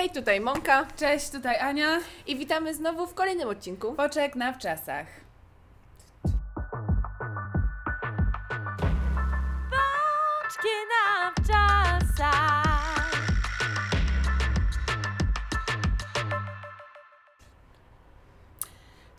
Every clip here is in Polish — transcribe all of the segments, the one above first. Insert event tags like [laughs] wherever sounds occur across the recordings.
Hej, tutaj Monka Cześć, tutaj Ania. i witamy znowu w kolejnym odcinku. Poczek na wczasach. Na wczasach.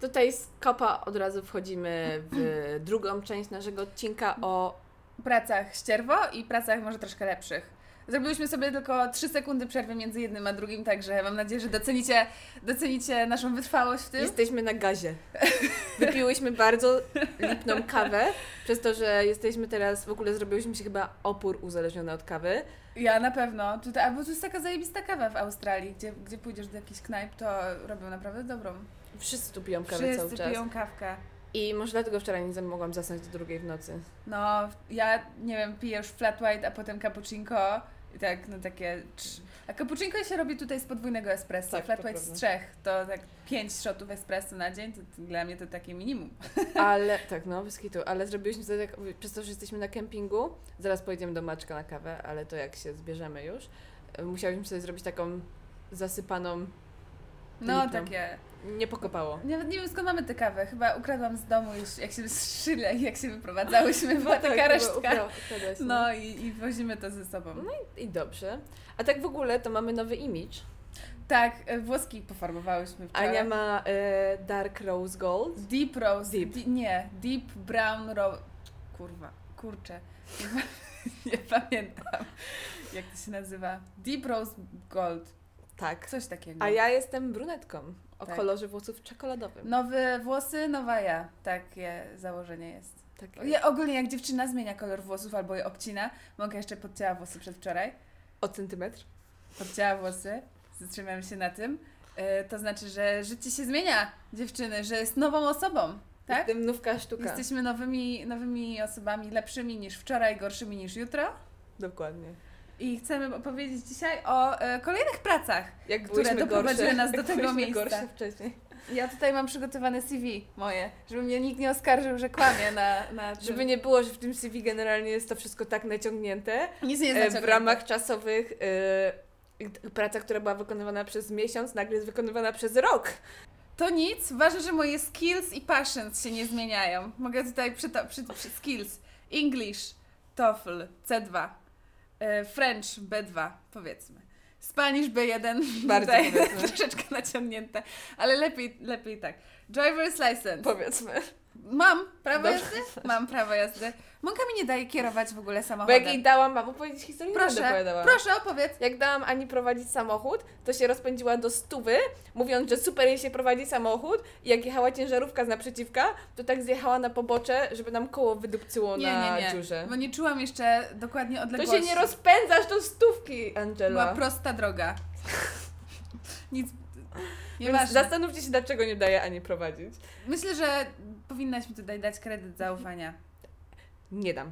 Tutaj z kopa od razu wchodzimy w drugą część naszego odcinka o... Pracach ścierwo i pracach może troszkę lepszych. Zrobiłyśmy sobie tylko 3 sekundy przerwy między jednym a drugim, także mam nadzieję, że docenicie, docenicie naszą wytrwałość w tym. Jesteśmy na gazie. Wypiłyśmy bardzo lipną kawę, przez to, że jesteśmy teraz, w ogóle zrobiłyśmy się chyba opór uzależniony od kawy. Ja na pewno. Tutaj, albo tu jest taka zajebista kawa w Australii, gdzie, gdzie pójdziesz do jakichś knajp, to robią naprawdę dobrą. Wszyscy tu piją kawę Wszyscy cały czas. piją kawkę. I może dlatego wczoraj nie mogłam zasnąć do drugiej w nocy. No, ja nie wiem, piję już flat white, a potem cappuccinko. I tak, no takie. trz- A cappuccinko się robi tutaj z podwójnego espresso. Tak, flat white z prawda. trzech. To tak pięć shotów espresso na dzień, to, to dla mnie to takie minimum. [laughs] Ale, tak no, kitu, ale zrobiłyśmy sobie tak, przez to, że jesteśmy na kempingu, zaraz pojedziemy do Maczka na kawę, ale to jak się zbierzemy już, e, musiałyśmy sobie zrobić taką zasypaną, No, Lipną. takie. Nie pokopało. Nawet nie wiem skąd mamy tę kawę. Chyba ukradłam z domu już, jak się szyle i [laughs] jak się wyprowadzałyśmy, była taka resztka. No No i, i wozimy to ze sobą. No i, i dobrze. A tak w ogóle to mamy nowy image. Tak, e, włoski pofarbowałyśmy wczoraj. Ania ma e, dark rose gold. Deep rose. Deep. Di- nie, deep brown rose. Kurwa, kurczę. [laughs] Nie pamiętam, jak to się nazywa. Deep rose gold. Tak. Coś takiego. A ja jestem brunetką o Tak. kolorze włosów czekoladowym. Nowe włosy, nowa ja. Takie założenie jest. Tak. Ja, ogólnie jak dziewczyna zmienia kolor włosów albo je obcina, Mogę jeszcze podcięła włosy przedwczoraj. O centymetr. Podcięła włosy, zatrzymałem się na tym. E, to znaczy, że życie się zmienia, dziewczyny, że jest nową osobą, tak? Jestem nówka sztuka. Jesteśmy nowymi, nowymi osobami, lepszymi niż wczoraj, gorszymi niż jutro. Dokładnie. I chcemy opowiedzieć dzisiaj o e, kolejnych pracach. Jak które doprowadziły gorsze, nas do jak tego miejsca. gorsze wcześniej. Ja tutaj mam przygotowane CV moje, żeby mnie nikt nie oskarżył, że kłamie na, na tym. Żeby nie było, że w tym CV generalnie jest to wszystko tak naciągnięte Nic nie e, w ramach czasowych. E, praca, która była wykonywana przez miesiąc, nagle jest wykonywana przez rok. To nic, ważne, że moje skills i passions się nie zmieniają. Mogę tutaj przyto- przy, przy skills. English, TOEFL, C2, e, French, B2, powiedzmy. Spanish B1, [laughs] Bardzo tutaj troszeczkę naciągnięte, ale lepiej, lepiej tak. Driver's license. Powiedzmy. Mam prawo Dobrze. jazdy? Mam prawo jazdy. Monka mi nie daje kierować w ogóle Bo samochodem. jak jej dałam, mam opowiedzieć historię, nie będę Proszę, opowiadała. proszę opowiedz. Jak dałam Ani prowadzić samochód, to się rozpędziła do stówy, mówiąc, że super jej się prowadzi samochód i jak jechała ciężarówka z naprzeciwka, to tak zjechała na pobocze, żeby nam koło wydupcyło Nie, na nie, nie, dziurze. bo nie czułam jeszcze dokładnie To odległości. się nie rozpędzasz do stówki, Była Angela. prosta droga. Nic. Nieważne. zastanówcie się, dlaczego nie daje Ani prowadzić. Myślę, że powinnaś mi tutaj dać kredyt zaufania. Nie dam.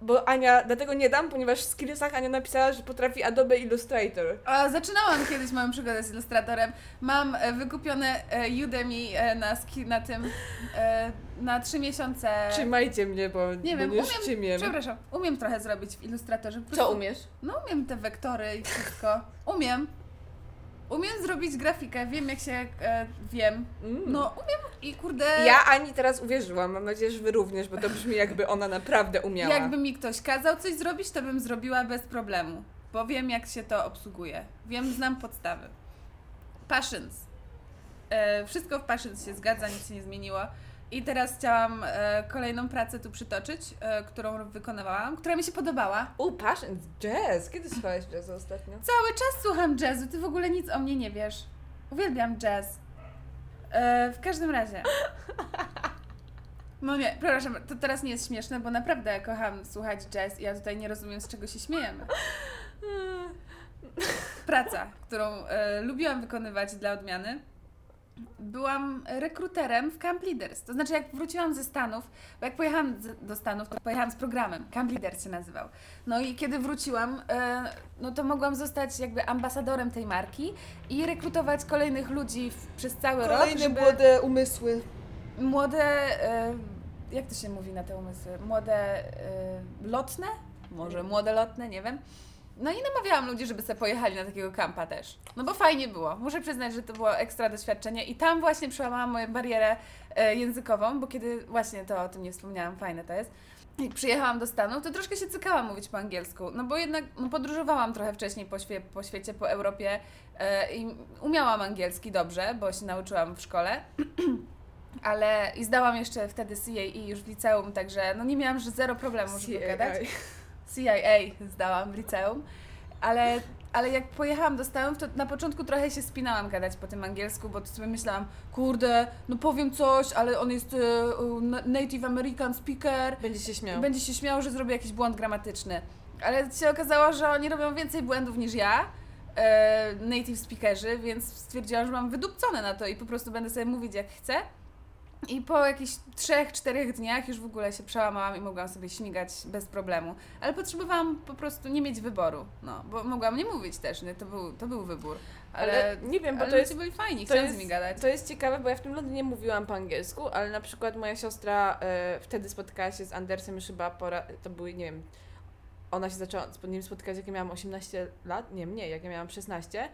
Bo Ania, dlatego nie dam, ponieważ w skillsach Ania napisała, że potrafi Adobe Illustrator. A, zaczynałam kiedyś moją przygodę z ilustratorem. Mam e, wykupione e, Udemy e, na, ski, na tym e, na trzy miesiące. Trzymajcie mnie, bo Nie wiem, będziesz umiem- czymiem. Przepraszam, umiem trochę zrobić w ilustratorze. Po Co umiesz? No umiem te wektory i wszystko. Umiem. Umiem zrobić grafikę, wiem jak się e, wiem. Mm. No umiem i kurde. Ja Ani teraz uwierzyłam, mam nadzieję, że Wy również, bo to brzmi jakby ona naprawdę umiała. Jakby mi ktoś kazał coś zrobić, to bym zrobiła bez problemu. Bo wiem, jak się to obsługuje. Wiem, znam podstawy. Passions. E, wszystko w Passions się zgadza, nic się nie zmieniło. I teraz chciałam e, kolejną pracę tu przytoczyć, e, którą wykonywałam, która mi się podobała. U, passion, jazz. Kiedy słuchałeś jazzu ostatnio? Cały czas słucham jazzu, ty w ogóle nic o mnie nie wiesz. Uwielbiam jazz. E, w każdym razie. [laughs] No nie, przepraszam, to teraz nie jest śmieszne, bo naprawdę kocham słuchać jazz i ja tutaj nie rozumiem, z czego się śmiejemy. [laughs] Praca, którą e, lubiłam wykonywać dla odmiany. Byłam rekruterem w Camp Leaders. To znaczy, jak wróciłam ze Stanów, bo jak pojechałam do Stanów, to pojechałam z programem. Camp Leaders się nazywał. No i kiedy wróciłam, e, no to mogłam zostać jakby ambasadorem tej marki i rekrutować kolejnych ludzi w, przez cały rok. Kolejne młode umysły. młode, e, jak to się mówi na te umysły? Młode e, lotne? Może młode lotne, nie wiem. No i namawiałam ludzi, żeby sobie pojechali na takiego kampa też. No bo fajnie było. Muszę przyznać, że to było ekstra doświadczenie i tam właśnie przełamałam moją barierę e, językową, bo kiedy właśnie to o tym nie wspomniałam, fajne to jest. Jak przyjechałam do Stanów, to troszkę się cykałam mówić po angielsku, no bo jednak no, podróżowałam trochę wcześniej po, świe, po świecie, po Europie e, i umiałam angielski dobrze, bo się nauczyłam w szkole. [clears throat] Ale i zdałam jeszcze wtedy CAE już w liceum, także no nie miałam że zero problemu, żeby CAA. gadać. CIA zdałam w liceum, ale, ale jak pojechałam do Stanów, to na początku trochę się spinałam gadać po tym angielsku, bo to sobie myślałam, kurde, no powiem coś, ale on jest e, native American speaker, Będzie się śmiał. będzie się śmiał, że zrobię jakiś błąd gramatyczny. Ale się okazało, że oni robią więcej błędów niż ja, e, native speakerzy, więc stwierdziłam, że mam wydupcone na to i po prostu będę sobie mówić jak chcę. I po jakichś trzech, czterech dniach już w ogóle się przełamałam i mogłam sobie śmigać bez problemu. Ale potrzebowałam po prostu nie mieć wyboru, no, bo mogłam nie mówić też, nie? To, był, to był wybór. Ale, Ale nie wiem, bo ale to jest byli fajni, to jest- z nimi gadać. To jest ciekawe, bo ja w tym Londynie mówiłam po angielsku, ale na przykład moja siostra e, wtedy spotykała się z Andersem już chyba pora, to były, nie wiem, ona się zaczęła z nim spotykać jak ja miałam 18 lat, nie, mniej, jak ja miałam 16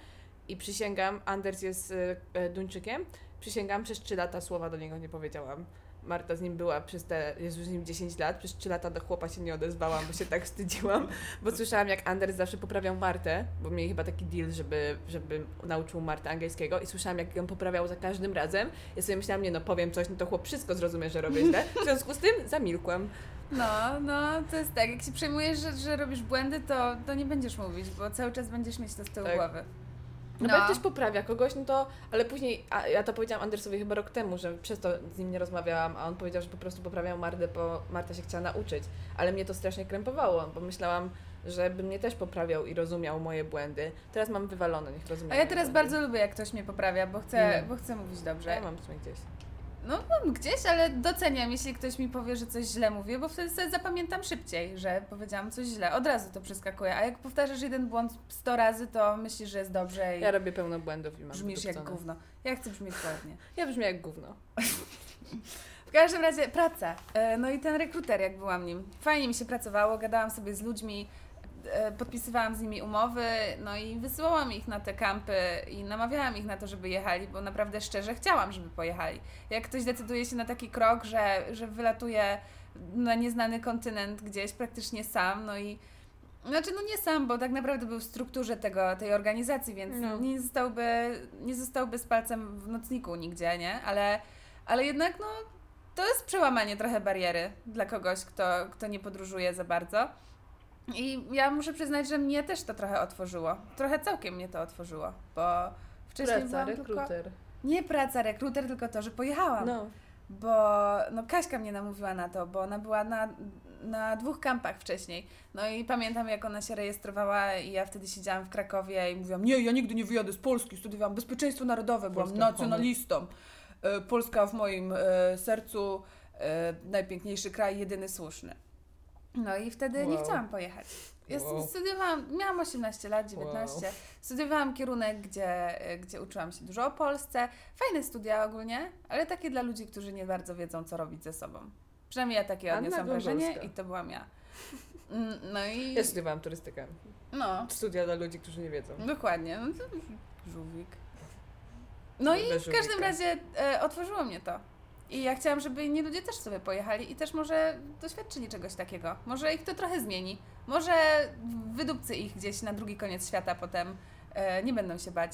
i przysięgam, Anders jest e, e, Duńczykiem, przysięgam, przez 3 lata słowa do niego nie powiedziałam. Marta z nim była przez te, jest już z nim 10 lat, przez 3 lata do chłopa się nie odezwałam, bo się tak wstydziłam, bo słyszałam jak Anders zawsze poprawiał Martę, bo mieli chyba taki deal, żeby, żeby nauczył Martę angielskiego i słyszałam jak ją poprawiał za każdym razem. Ja sobie myślałam, nie no powiem coś, no to chłop wszystko zrozumie, że robię źle. W związku z tym zamilkłam. No, no, to jest tak, jak się przejmujesz, że, że robisz błędy, to, to nie będziesz mówić, bo cały czas będziesz mieć to z tyłu Tak. głowy. No, bo jak ktoś poprawia kogoś, no to, ale później, a ja to powiedziałam Andersowi chyba rok temu, że przez to z nim nie rozmawiałam, a on powiedział, że po prostu poprawiał Martę, bo Marta się chciała nauczyć. Ale mnie to strasznie krępowało, bo myślałam, że by mnie też poprawiał i rozumiał moje błędy. Teraz mam wywalone, niech rozumie A ja teraz błędy. bardzo lubię, jak ktoś mnie poprawia, bo chcę, bo chcę mówić dobrze. ja mam w sumie gdzieś. No, mam gdzieś, ale doceniam, jeśli ktoś mi powie, że coś źle mówię, bo wtedy sobie zapamiętam szybciej, że powiedziałam coś źle. Od razu to przeskakuje. A jak powtarzasz jeden błąd 100 razy, to myślisz, że jest dobrze i Ja robię pełno błędów i mam brzmisz jak wydupcone. gówno. Ja chcę brzmieć ładnie. Ja brzmię jak gówno. [laughs] W każdym razie praca. E, No i ten rekruter, jak byłam nim. Fajnie mi się pracowało, gadałam sobie z ludźmi, podpisywałam z nimi umowy, no i wysyłałam ich na te kampy i namawiałam ich na to, żeby jechali, bo naprawdę szczerze chciałam, żeby pojechali. Jak ktoś decyduje się na taki krok, że, że wylatuje na nieznany kontynent gdzieś praktycznie sam, no i znaczy, no nie sam, bo tak naprawdę był w strukturze tego, tej organizacji, więc No. nie, zostałby, nie zostałby z palcem w nocniku nigdzie, nie? Ale, ale jednak, no, to jest przełamanie trochę bariery dla kogoś, kto, kto nie podróżuje za bardzo. I ja muszę przyznać, że mnie też to trochę otworzyło. Trochę całkiem mnie to otworzyło, bo wcześniej Praca, byłam tylko... rekruter. Nie praca, rekruter, tylko to, że pojechałam No. bo no Kaśka mnie namówiła na to, bo ona była na, na dwóch kampach wcześniej. No i pamiętam, jak ona się rejestrowała i ja wtedy siedziałam w Krakowie i mówiłam, nie, ja nigdy nie wyjadę z Polski, studiowałam bezpieczeństwo narodowe, byłam Polska w nacjonalistą. E, Polska w moim e, sercu, e, najpiękniejszy kraj, jedyny słuszny. No i wtedy nie Wow. chciałam pojechać. Ja Wow. studiowałam, miałam 18 lat, 19. Wow. Studiowałam kierunek, gdzie, gdzie uczyłam się dużo o Polsce. Fajne studia ogólnie, ale takie dla ludzi, którzy nie bardzo wiedzą, co robić ze sobą. Przynajmniej ja takie Anna odniosłam wrażenie i to byłam ja. Mm, No i... Ja studiowałam turystykę. No, Studia dla ludzi, którzy nie wiedzą. dokładnie. No to żółwik. No i w każdym razie e, otworzyło mnie to. I ja chciałam, żeby inni ludzie też sobie pojechali i też może doświadczyli czegoś takiego. Może ich to trochę zmieni. Może wydupcy ich gdzieś na drugi koniec świata potem e, nie będą się bać.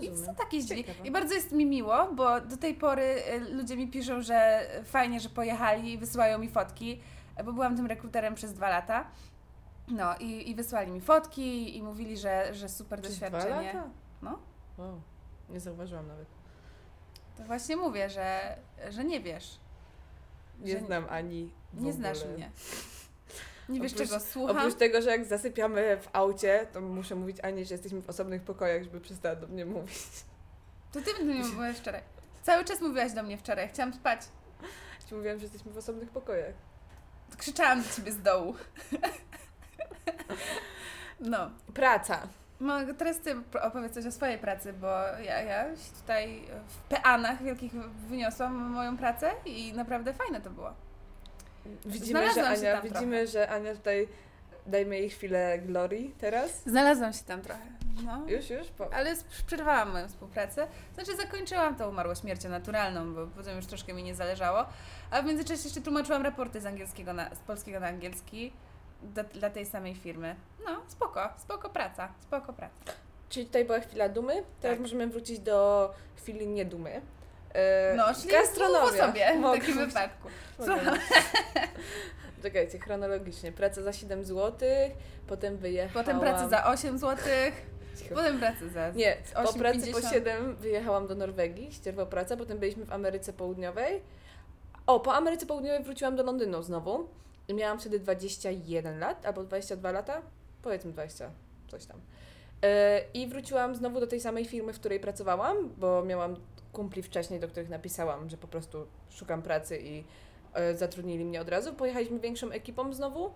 I co takie. Ciekawe. I bardzo jest mi miło, bo do tej pory e, ludzie mi piszą, że fajnie, że pojechali i wysyłają mi fotki, e, bo byłam tym rekruterem przez dwa lata. No i, i wysłali mi fotki i mówili, że, że super Przez dwa doświadczenie. lata? No. Wow. Nie zauważyłam nawet. To właśnie mówię, że, że nie wiesz. Nie Że znam ani Nie znasz mnie. Nie wiesz, Oprócz- czego słucham. Oprócz tego, że jak zasypiamy w aucie, to muszę mówić Ani, że jesteśmy w osobnych pokojach, żeby przestała do mnie mówić. To ty do mnie mówiłaś wczoraj. Cały czas mówiłaś do mnie wczoraj. Chciałam spać. Ci mówiłam, że jesteśmy w osobnych pokojach. Krzyczałam do ciebie z dołu. [laughs] No. Praca. No, teraz ty opowiedz coś o swojej pracy, bo ja, ja się tutaj w peanach wielkich wyniosłam moją pracę i naprawdę fajne to było. Widzimy, że Znalazłam Ania, widzimy, że Ania tutaj dajmy jej chwilę glorii teraz. Znalazłam się tam trochę. No. Już, już? Po... Ale przerwałam moją współpracę. Znaczy zakończyłam to, umarło śmiercią naturalną, bo potem już troszkę mi nie zależało. A w międzyczasie jeszcze tłumaczyłam raporty z angielskiego na, z polskiego na angielski dla, dla tej samej firmy. No, spoko, spoko praca, spoko praca. Czyli tutaj była chwila dumy, teraz Tak. możemy wrócić do chwili niedumy. E, No, czyli gastronomia. sobie w Mogę takim mówić. wypadku. Czekajcie, chronologicznie. Praca za 7 zł, potem wyjechałam... Potem praca za 8 zł, Cicho. potem praca za Nie, po 8,50. pracy po 7 wyjechałam do Norwegii, ścierwa praca, potem byliśmy w Ameryce Południowej. O, po Ameryce Południowej wróciłam do Londynu znowu. Miałam wtedy 21 lat, albo 22 lata, powiedzmy 20, coś tam. E, I wróciłam znowu do tej samej firmy, w której pracowałam, bo miałam kumpli wcześniej, do których napisałam, że po prostu szukam pracy i e, zatrudnili mnie od razu. Pojechaliśmy większą ekipą znowu.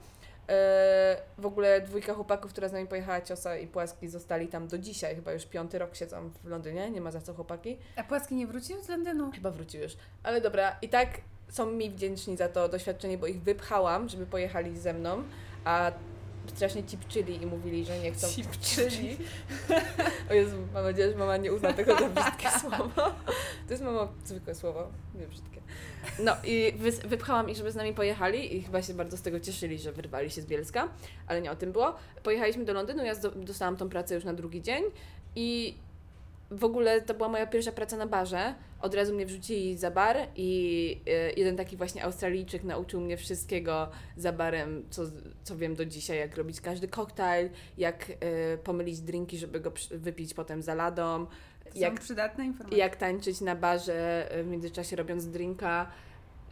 E, w ogóle dwójka chłopaków, która z nami pojechała, Ciosa i Płaski, zostali tam do dzisiaj. Chyba już piąty rok siedzą w Londynie, nie ma za co chłopaki. A Płaski nie wrócił z Londynu? Chyba wrócił już. Ale dobra, i tak są mi wdzięczni za to doświadczenie, bo ich wypchałam, żeby pojechali ze mną, a strasznie cipczyli i mówili, że nie chcą. Cipczyli. [laughs] o Jezu, mam nadzieję, że mama nie uzna tego za brzydkie [laughs] słowo. To jest mama zwykłe słowo, nie brzydkie. No i wy, wypchałam ich, żeby z nami pojechali i chyba się bardzo z tego cieszyli, że wyrwali się z Bielska, ale nie o tym było. Pojechaliśmy do Londynu, ja dostałam tą pracę już na drugi dzień i w ogóle to była moja pierwsza praca na barze. Od razu mnie wrzucili za bar i e, jeden taki właśnie Australijczyk nauczył mnie wszystkiego za barem, co, co wiem do dzisiaj, jak robić każdy koktajl, jak e, pomylić drinki, żeby go wypić potem za ladą, To jak przydatne informacje. jak tańczyć na barze e, w międzyczasie robiąc drinka.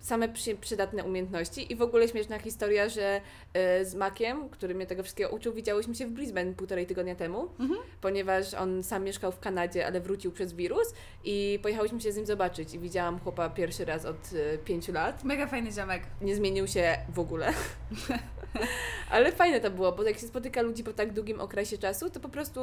Same przy, przydatne umiejętności i w ogóle śmieszna historia, że e, z Makiem, który mnie tego wszystkiego uczył, widziałyśmy się w Brisbane półtorej tygodnia temu, Mhm. ponieważ on sam mieszkał w Kanadzie, ale wrócił przez wirus i pojechałyśmy się z nim zobaczyć i widziałam chłopa pierwszy raz od e, pięciu lat. Mega fajny ziomek. Nie zmienił się w ogóle. [laughs] ale fajne to było, bo jak się spotyka ludzi po tak długim okresie czasu, to po prostu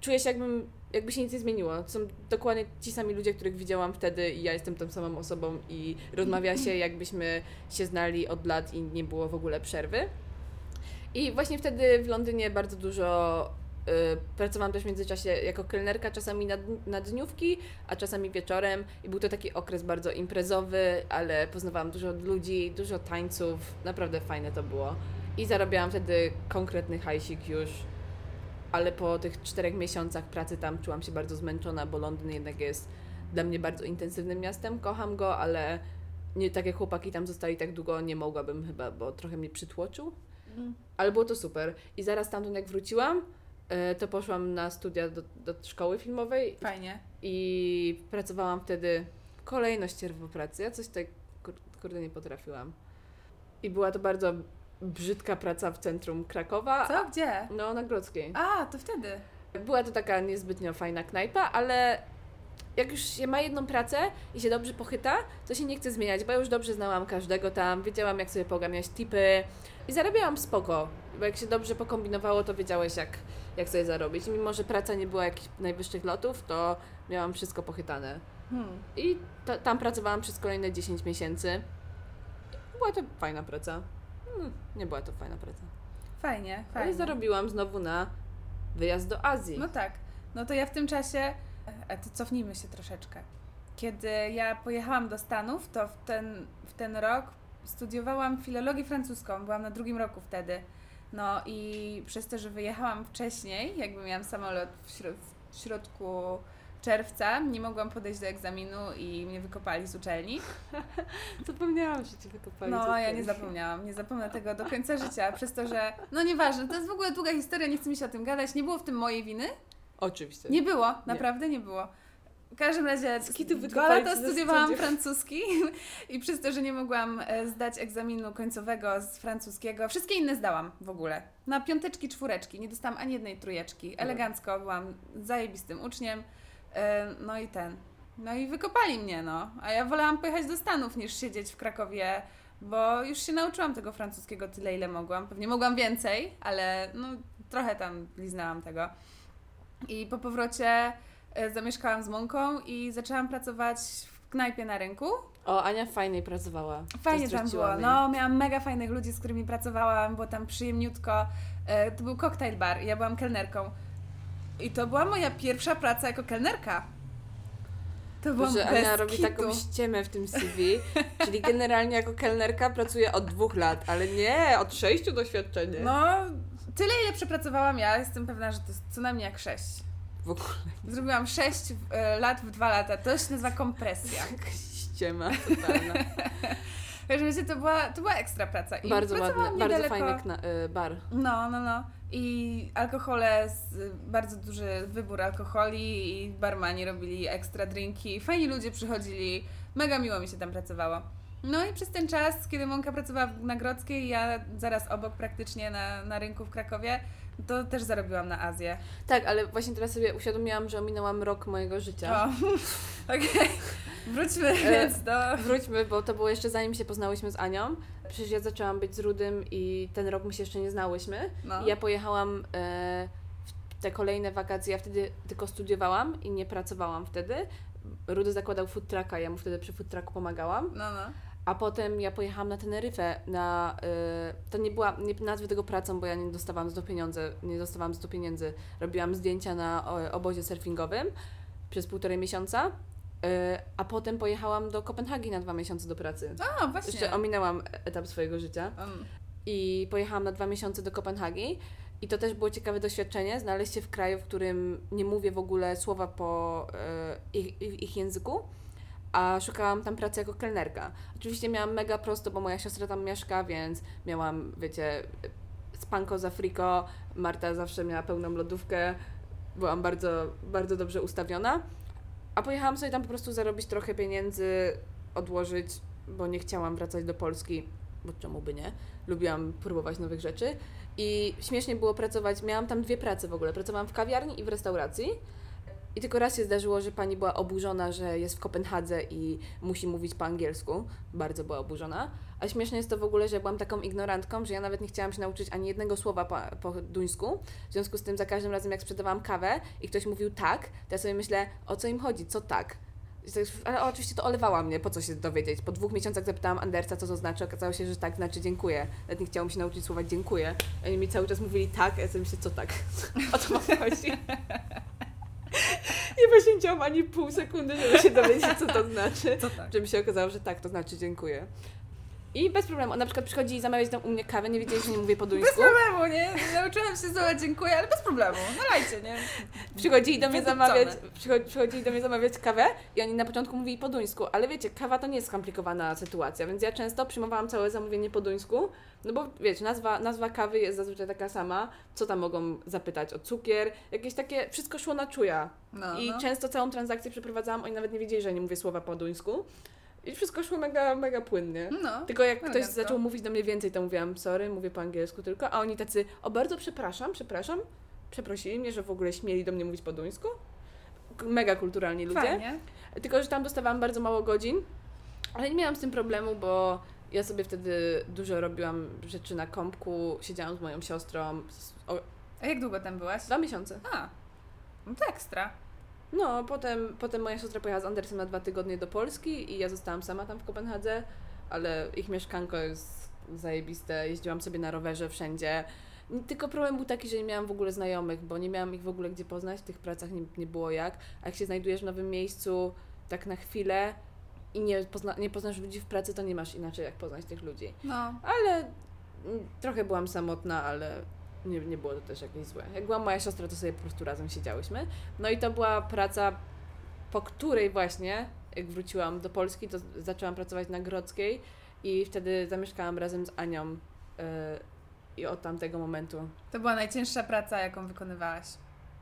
czuję się jakbym, jakby się nic nie zmieniło. To są dokładnie ci sami ludzie, których widziałam wtedy i ja jestem tą samą osobą i rozmawia się jakbyśmy się znali od lat i nie było w ogóle przerwy. I właśnie wtedy w Londynie bardzo dużo y, pracowałam też w międzyczasie jako kelnerka, czasami na, na dniówki, a czasami wieczorem i był to taki okres bardzo imprezowy, ale poznawałam dużo ludzi, dużo tańców, naprawdę fajne to było. I zarabiałam wtedy konkretny hajsik już, ale po tych czterech miesiącach pracy tam czułam się bardzo zmęczona, bo Londyn jednak jest dla mnie bardzo intensywnym miastem, kocham go, ale nie tak jak chłopaki tam zostali tak długo, nie mogłabym chyba, bo trochę mnie przytłoczył. Ale było to super. I zaraz stamtąd jak wróciłam, e, to poszłam na studia do, do szkoły filmowej Fajnie. i pracowałam wtedy kolejno ścierwo pracy. Ja coś tak kur- kurde nie potrafiłam. I była to bardzo brzydka praca w centrum Krakowa. Co? Gdzie? No, na Grodzkiej. A, to wtedy. Była to taka niezbytnio fajna knajpa, ale jak już się ma jedną pracę i się dobrze pochyta, to się nie chce zmieniać, bo ja już dobrze znałam każdego tam, wiedziałam jak sobie poganiać tipy i zarabiałam spoko, bo jak się dobrze pokombinowało, to wiedziałeś jak, jak sobie zarobić. I mimo, że praca nie była jakichś najwyższych lotów, to miałam wszystko pochytane. Hmm. I ta, tam pracowałam przez kolejne 10 miesięcy. Była to fajna praca. Hmm, nie była to fajna praca. Fajnie, Ale fajnie. zarobiłam znowu na wyjazd do Azji. No tak. No to ja w tym czasie, a to cofnijmy się troszeczkę. Kiedy ja pojechałam do Stanów, to w ten, w ten rok studiowałam filologię francuską. Byłam na drugim roku wtedy. No i przez to, że wyjechałam wcześniej, jakby miałam samolot w, środ- w środku czerwca, nie mogłam podejść do egzaminu i mnie wykopali z uczelni. [laughs] Zapomniałam, że cię wykopali. No, ja nie zapomniałam, nie zapomnę tego do końca życia, przez to, że, no nieważne, to jest w ogóle długa historia, nie chcę mi się o tym gadać, nie było w tym mojej winy, Oczywiście. nie było, naprawdę nie było. W każdym razie dwa wykopali lata studiowałam francuski [laughs] i przez to, że nie mogłam e, zdać egzaminu końcowego z francuskiego, wszystkie inne zdałam w ogóle. Na piąteczki, czwóreczki, nie dostałam ani jednej trójeczki. Elegancko, byłam zajebistym uczniem, no i ten. No i wykopali mnie, no. A ja wolałam pojechać do Stanów niż siedzieć w Krakowie, bo już się nauczyłam tego francuskiego tyle, ile mogłam. Pewnie mogłam więcej, ale no trochę tam liznęłam tego. I po powrocie e, zamieszkałam z Monką i zaczęłam pracować w knajpie na rynku. O, Ania fajniej pracowała. Fajnie tam było. No, miałam mega fajnych ludzi, z którymi pracowałam, było tam przyjemniutko. E, To był cocktail bar, ja byłam kelnerką. I to była moja pierwsza praca jako kelnerka. To byłam że bez Ania robi kitu. taką ściemę w tym CV, [laughs] czyli generalnie jako kelnerka pracuje od dwóch lat, ale nie, od sześciu doświadczenie. No, tyle ile przepracowałam ja, jestem pewna, że to jest co najmniej jak sześć. W ogóle Zrobiłam 6 lat w dwa lata. To się nazywa kompresja. [laughs] ściema totalna. [laughs] W każdym razie to była, to była ekstra praca. I bardzo ładny, pracowałam bardzo niedaleko- fajny kna- y, bar. No, no, no. I alkohole, bardzo duży wybór alkoholi i barmani robili ekstra drinki. Fajni ludzie przychodzili. Mega miło mi się tam pracowało. No i przez ten czas, kiedy Monka pracowała w Nagrodzkiej, ja zaraz obok praktycznie na, na rynku w Krakowie, to też zarobiłam na Azję. Tak, ale właśnie teraz sobie uświadomiłam, że ominęłam rok mojego życia. [laughs] Okej. Wróćmy E, więc do... Wróćmy, bo to było jeszcze zanim się poznałyśmy z Anią. Przecież ja zaczęłam być z Rudym i ten rok my się jeszcze nie znałyśmy. No. I ja pojechałam e, w te kolejne wakacje, ja wtedy tylko studiowałam i nie pracowałam wtedy. Rudy zakładał food trucka, ja mu wtedy przy food trucku pomagałam. No, no. A potem ja pojechałam na Teneryfę, na, y, to nie była, nie nazwę tego pracą, bo ja nie dostawałam z to pieniądze, nie dostawałam z to pieniędzy. Robiłam zdjęcia na o, obozie surfingowym przez półtorej miesiąca, y, a potem pojechałam do Kopenhagi na dwa miesiące do pracy. A, właśnie. Jeszcze ominęłam etap swojego życia Um, i pojechałam na dwa miesiące do Kopenhagi. I to też było ciekawe doświadczenie, znaleźć się w kraju, w którym nie mówię w ogóle słowa po y, ich, ich języku, a szukałam tam pracy jako kelnerka. Oczywiście miałam mega prosto, bo moja siostra tam mieszka, więc miałam, wiecie, spanko za friko, Marta zawsze miała pełną lodówkę, byłam bardzo, bardzo dobrze ustawiona. A pojechałam sobie tam po prostu zarobić trochę pieniędzy, odłożyć, bo nie chciałam wracać do Polski, bo czemu by nie? Lubiłam próbować nowych rzeczy. I śmiesznie było pracować, miałam tam dwie prace w ogóle. Pracowałam w kawiarni i w restauracji. I tylko raz się zdarzyło, że pani była oburzona, że jest w Kopenhadze i musi mówić po angielsku. Bardzo była oburzona. A śmieszne jest to w ogóle, że byłam taką ignorantką, że ja nawet nie chciałam się nauczyć ani jednego słowa po, po duńsku. W związku z tym za każdym razem, jak sprzedawałam kawę i ktoś mówił tak, to ja sobie myślę, o co im chodzi, co tak. Ale oczywiście to olewała mnie, po co się dowiedzieć. Po dwóch miesiącach zapytałam Andersa, co to znaczy. Okazało się, że tak znaczy dziękuję. Nawet nie chciałam się nauczyć słowa dziękuję. Oni mi cały czas mówili tak, a ja sobie myślę, co tak? [laughs] O co wam chodzi? [laughs] [laughs] Nie poświęciłam ani pół sekundy, żeby się dowiedzieć, co to znaczy. co tak? Żeby się okazało, że tak, to znaczy dziękuję. I bez problemu. Na przykład przychodzi zamawiać tam u mnie kawę, nie wiedzieli, że nie mówię po Bez duńsku. problemu, nie? Nauczyłam się słowa dziękuję, ale bez problemu. Nalajcie, nie? Przychodzili do mnie zamawiać, przycho- przychodzili do mnie zamawiać kawę i oni na początku mówili po duńsku, ale wiecie, kawa to nie jest skomplikowana sytuacja, więc ja często przyjmowałam całe zamówienie po duńsku, no bo wiecie, nazwa, nazwa kawy jest zazwyczaj taka sama, co tam mogą zapytać o cukier, jakieś takie, wszystko szło na czuja. No, I no. często całą transakcję przeprowadzałam, oni nawet nie wiedzieli, że nie mówię słowa po duńsku. I wszystko szło mega, mega płynnie. No. Tylko jak ktoś zaczął mówić do mnie więcej, to mówiłam sorry, mówię po angielsku tylko, a oni tacy, o bardzo przepraszam, przepraszam, przeprosili mnie, że w ogóle śmieli do mnie mówić po duńsku. Mega kulturalni ludzie. Fajnie. Tylko, że tam dostawałam bardzo mało godzin, ale nie miałam z tym problemu, bo ja sobie wtedy dużo robiłam rzeczy na kompku, siedziałam z moją siostrą, z, o, A jak długo tam byłaś? dwa miesiące. A, no to ekstra. No, potem, potem moja siostra pojechała z Andersem na dwa tygodnie do Polski i ja zostałam sama tam w Kopenhadze, ale ich mieszkanko jest zajebiste, jeździłam sobie na rowerze wszędzie. Tylko problem był taki, że nie miałam w ogóle znajomych, bo nie miałam ich w ogóle gdzie poznać, w tych pracach nie, nie było jak. A jak się znajdujesz w nowym miejscu tak na chwilę i nie, pozna, nie poznasz ludzi w pracy, to nie masz inaczej jak poznać tych ludzi. No. Ale mm, trochę byłam samotna, ale nie, nie było to też jakieś złe. Jak była moja siostra, to sobie po prostu razem siedziałyśmy. No i to była praca, po której właśnie, jak wróciłam do Polski, to zaczęłam pracować na Grodzkiej i wtedy zamieszkałam razem z Anią yy, i od tamtego momentu, To była najcięższa praca, jaką wykonywałaś.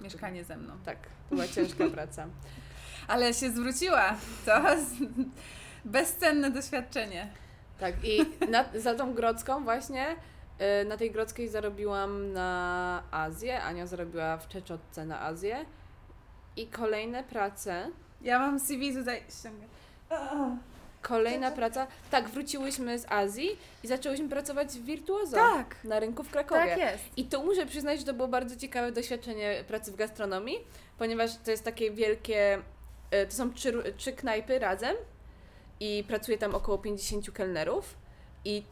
Mieszkanie ze mną. tak, to była ciężka praca. [laughs] Ale się zwróciła. To [laughs] bezcenne doświadczenie. Tak, i na, za tą Grodzką właśnie, na tej Grodzkiej zarobiłam na Azję, Ania zarobiła w Czeczotce na Azję i kolejne prace Ja mam CV tutaj ściągę. Kolejna praca. Tak, wróciłyśmy z Azji i zaczęłyśmy pracować w Wirtuozo Tak. na rynku w Krakowie. Tak jest. I tu muszę przyznać, że to było bardzo ciekawe doświadczenie pracy w gastronomii, ponieważ to jest takie wielkie. e, To są trzy, trzy knajpy razem i pracuje tam około 50 kelnerów i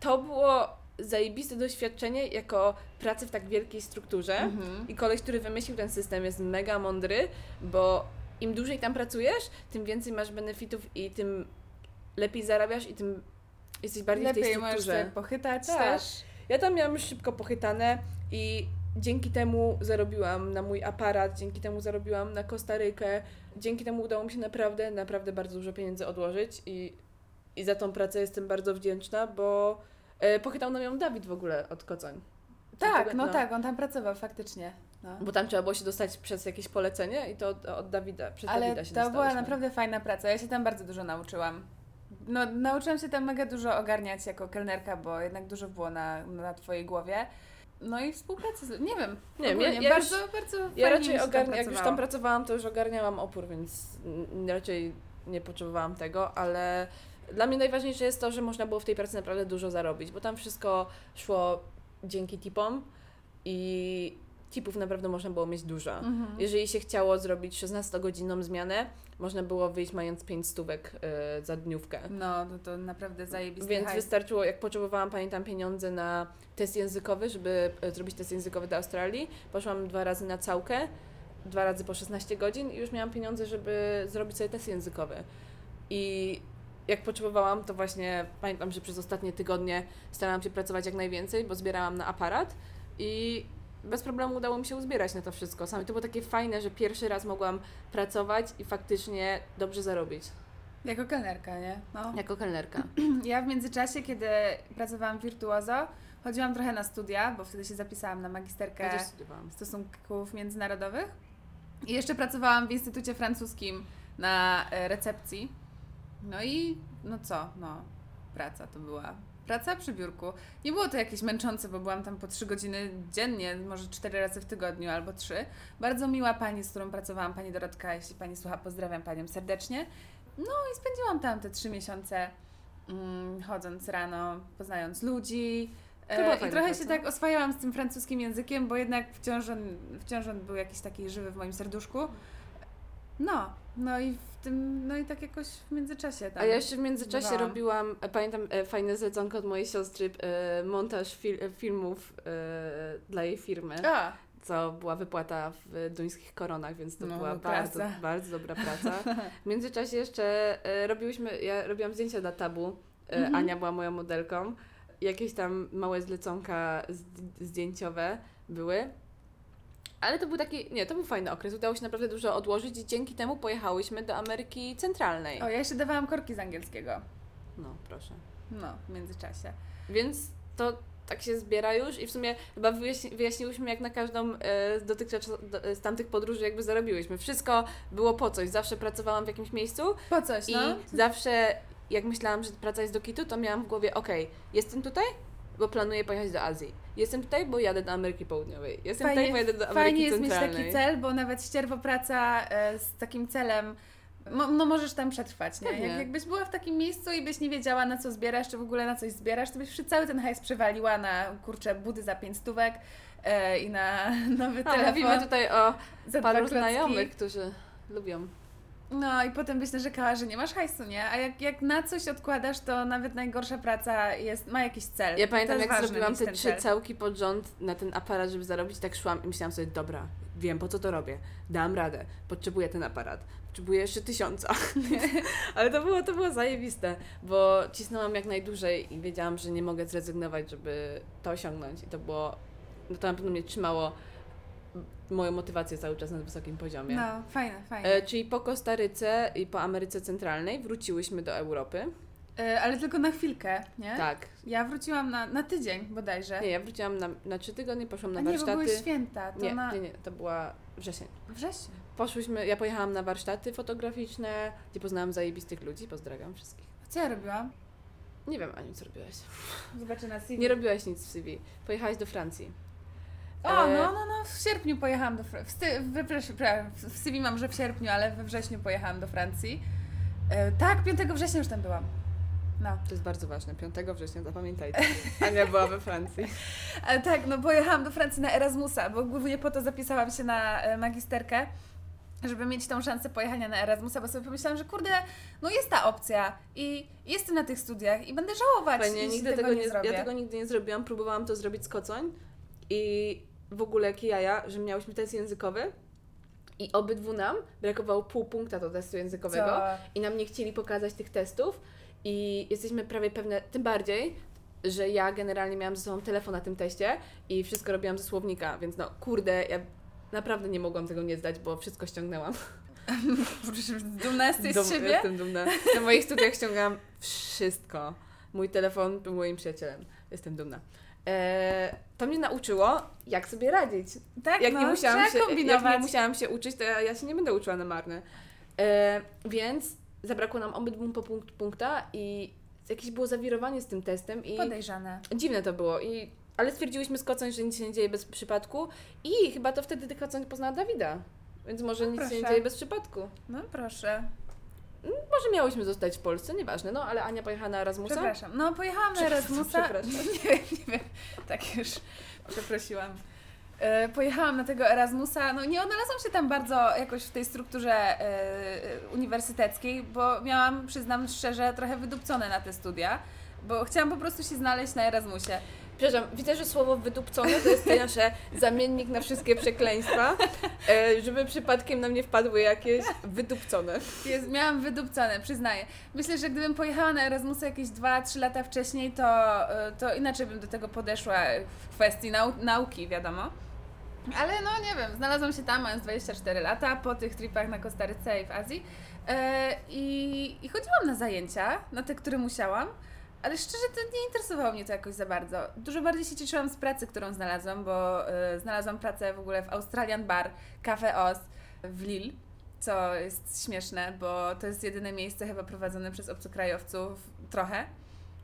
to było zajebiste doświadczenie jako pracy w tak wielkiej strukturze Mhm. i koleś, który wymyślił ten system jest mega mądry, bo im dłużej tam pracujesz, tym więcej masz benefitów i tym lepiej zarabiasz i tym jesteś bardziej w Lepiej tej możesz strukturze. sobie pochytać Tak. też. Ja tam miałam już szybko pochytane i dzięki temu zarobiłam na mój aparat, dzięki temu zarobiłam na Kostarykę, dzięki temu udało mi się naprawdę, naprawdę bardzo dużo pieniędzy odłożyć i, i za tą pracę jestem bardzo wdzięczna, bo pochytał nam ją Dawid w ogóle od Kocoń. Tak, Tego- no, tak, on tam pracował faktycznie. No. Bo tam trzeba było się dostać przez jakieś polecenie i to od, od Dawida, przez Ale Dawida się to była naprawdę fajna praca. Ja się tam bardzo dużo nauczyłam. No, nauczyłam się tam mega dużo ogarniać jako kelnerka, bo jednak dużo było na, na Twojej głowie. No i współpracy z... Nie wiem. Nie wiem, ja- ja bardzo, bardzo fajnie Ja raczej jak już tam pracowałam, to już ogarniałam opór, więc raczej nie potrzebowałam tego, ale dla mnie najważniejsze jest to, że można było w tej pracy naprawdę dużo zarobić, bo tam wszystko szło dzięki tipom i tipów naprawdę można było mieć dużo. Mhm. Jeżeli się chciało zrobić 16-godzinną zmianę, można było wyjść mając 5 stówek y, za dniówkę. No, to, to naprawdę zajebisty Więc hajs. wystarczyło, jak potrzebowałam, pamiętam, pieniądze na test językowy, żeby e, zrobić test językowy do Australii. Poszłam dwa razy na całkę, dwa razy po 16 godzin i już miałam pieniądze, żeby zrobić sobie test językowy. I jak potrzebowałam, to właśnie pamiętam, że przez ostatnie tygodnie starałam się pracować jak najwięcej, bo zbierałam na aparat i bez problemu udało mi się uzbierać na to wszystko. Same to było takie fajne, że pierwszy raz mogłam pracować i faktycznie dobrze zarobić Jako kelnerka, nie? No. [clears throat] jako kelnerka. Ja w międzyczasie, kiedy pracowałam w Wirtuozo, chodziłam trochę na studia, bo wtedy się zapisałam na magisterkę stosunków międzynarodowych. I jeszcze pracowałam w Instytucie Francuskim na e, recepcji. No i no co, no praca to była. Praca przy biurku. Nie było to jakieś męczące, bo byłam tam po trzy godziny dziennie, może cztery razy w tygodniu albo trzy. Bardzo miła pani, z którą pracowałam, pani Dorotka, jeśli pani słucha, pozdrawiam panią serdecznie. No i spędziłam tam te trzy miesiące mm, chodząc rano, poznając ludzi. E, I trochę praca. się tak oswajałam z tym francuskim językiem, bo jednak wciąż on, wciąż on był jakiś taki żywy w moim serduszku. No, no i w tym, no i tak jakoś w międzyczasie tam. A ja jeszcze w międzyczasie robiłam, e, pamiętam e, fajne zleconko od mojej siostry, e, montaż fil, e, filmów e, dla jej firmy, A, co była wypłata w duńskich koronach, więc to No, była bardzo, bardzo dobra praca. [laughs] W międzyczasie jeszcze e, robiłyśmy, ja robiłam zdjęcia dla tabu, Mhm. Ania była moją modelką, jakieś tam małe zleconka zd- zdjęciowe były. Ale to był taki, nie, to był fajny okres. Udało się naprawdę dużo odłożyć i dzięki temu pojechałyśmy do Ameryki Centralnej. o, ja jeszcze dawałam korki z angielskiego. No, proszę. No, w międzyczasie. Więc to tak się zbiera już i w sumie chyba wyjaśni, wyjaśniłyśmy, jak na każdą e, z dotychczas do, e, z tamtych podróży jakby zarobiłyśmy. Wszystko było po coś. Zawsze pracowałam w jakimś miejscu Po coś, i no. zawsze jak myślałam, że praca jest do kitu, to miałam w głowie, okej, jestem tutaj, bo planuję pojechać do Azji. Jestem tutaj, bo jadę do Ameryki Południowej. Jestem tutaj, bo jadę do Ameryki fajnie jest mieć Centralnej. taki cel, bo nawet ścierwopraca e, z takim celem, mo, no możesz tam przetrwać, nie? Pewnie. Jak, jakbyś była w takim miejscu i byś nie wiedziała na co zbierasz, czy w ogóle na coś zbierasz, to byś cały ten hajs przewaliła na, kurczę, budy za pięć stówek e, i na [laughs] nowy A, telefon mówimy tutaj o paru znajomych, którzy lubią. No i potem byś narzekała, że nie masz hajsu, nie? A jak, jak na coś odkładasz, to nawet najgorsza praca jest, ma jakiś cel. Ja pamiętam, jak ważne zrobiłam te trzy cel. całki pod rząd na ten aparat, żeby zarobić, tak szłam i myślałam sobie, dobra, wiem po co to robię, dam radę, potrzebuję ten aparat, potrzebuję jeszcze tysiąca. [laughs] Ale to było, to było zajebiste, bo cisnęłam jak najdłużej i wiedziałam, że nie mogę zrezygnować, żeby to osiągnąć i to było, no to na pewno mnie trzymało moją motywację cały czas na wysokim poziomie. No, fajne, fajne. E, czyli po Kostaryce i po Ameryce Centralnej wróciłyśmy do Europy. E, ale tylko na chwilkę, nie? Tak. Ja wróciłam na, na tydzień bodajże. Nie, ja wróciłam na, na trzy tygodnie, poszłam na A nie, warsztaty. były święta, to Nie, na nie, nie, to była wrzesień. wrześniu. Poszłyśmy, ja pojechałam na warsztaty fotograficzne, gdzie poznałam zajebistych ludzi, pozdrawiam wszystkich. Co ja robiłam? Nie wiem, Aniu, co robiłaś. Zobaczę na CV. Nie robiłaś nic w CV. Pojechałaś do Francji. O, E, no, no, no, w sierpniu pojechałam do Francji. W, w, CV mam, że w sierpniu, ale we wrześniu pojechałam do Francji. E, tak, 5 września już tam byłam. No. To jest bardzo ważne. 5 września, zapamiętajcie. Ania była we Francji. Ale [laughs] tak, no pojechałam do Francji na Erasmusa, bo głównie po to zapisałam się na e, magisterkę. żeby mieć tą szansę pojechania na Erasmusa, bo sobie pomyślałam, że kurde, no jest ta opcja i jestem na tych studiach i będę żałować, jeśli nigdy tego, tego nie, nie, zrobię. ja tego nigdy nie zrobiłam, próbowałam to zrobić z kocoń i w ogóle jakie jaja, że miałyśmy test językowy i obydwu nam brakowało pół punkta do testu językowego Co? i nam nie chcieli pokazać tych testów i jesteśmy prawie pewne, tym bardziej, że ja generalnie miałam ze sobą telefon na tym teście i wszystko robiłam ze słownika, więc no kurde, ja naprawdę nie mogłam tego nie zdać, bo wszystko ściągnęłam. Dumna jesteś Dum- z siebie? Jestem dumna. Na moich studiach ściągałam wszystko. Mój telefon był moim przyjacielem. Jestem dumna. E, to mnie nauczyło, jak sobie radzić. Tak, Jak, no, nie musiałam się, jak nie musiałam się uczyć, to ja, ja się nie będę uczyła na marne. E, więc zabrakło nam obydwu po punkt, punkta i jakieś było zawirowanie z tym testem i Podejrzane. dziwne to było. I, ale stwierdziłyśmy z Kocoń, że nic się nie dzieje bez przypadku i chyba to wtedy Kocoń poznała Dawida. Więc może nic się nie proszę. dzieje bez przypadku. No proszę. Może miałyśmy zostać w Polsce, nieważne, no ale Ania pojechała na Erasmusa. Przepraszam. No pojechałam na Erasmusa. [laughs] Nie wiem, nie wiem. Tak już przeprosiłam. E, Pojechałam na tego Erasmusa, no nie odnalazłam się tam bardzo jakoś w tej strukturze e, uniwersyteckiej, bo miałam, przyznam szczerze, trochę wydupcone na te studia, bo chciałam po prostu się znaleźć na Erasmusie. Przepraszam, widzę, że słowo wydupcone to jest to nasze zamiennik na wszystkie przekleństwa, e, żeby przypadkiem nam nie wpadły jakieś wydupcone. Jest, miałam wydupcone, przyznaję. Myślę, że gdybym pojechała na Erasmusa jakieś 2-3 lata wcześniej, to, e, to inaczej bym do tego podeszła w kwestii nau nauki, wiadomo. Ale no nie wiem, znalazłam się tam mając 24 lata po tych tripach na Kostaryce i w Azji e, i, i chodziłam na zajęcia, na te, które musiałam, ale szczerze to nie interesowało mnie to jakoś za bardzo. Dużo bardziej się cieszyłam z pracy, którą znalazłam, bo e, znalazłam pracę w ogóle w Australian Bar Cafe Oz w Lille co jest śmieszne, bo to jest jedyne miejsce chyba prowadzone przez obcokrajowców trochę.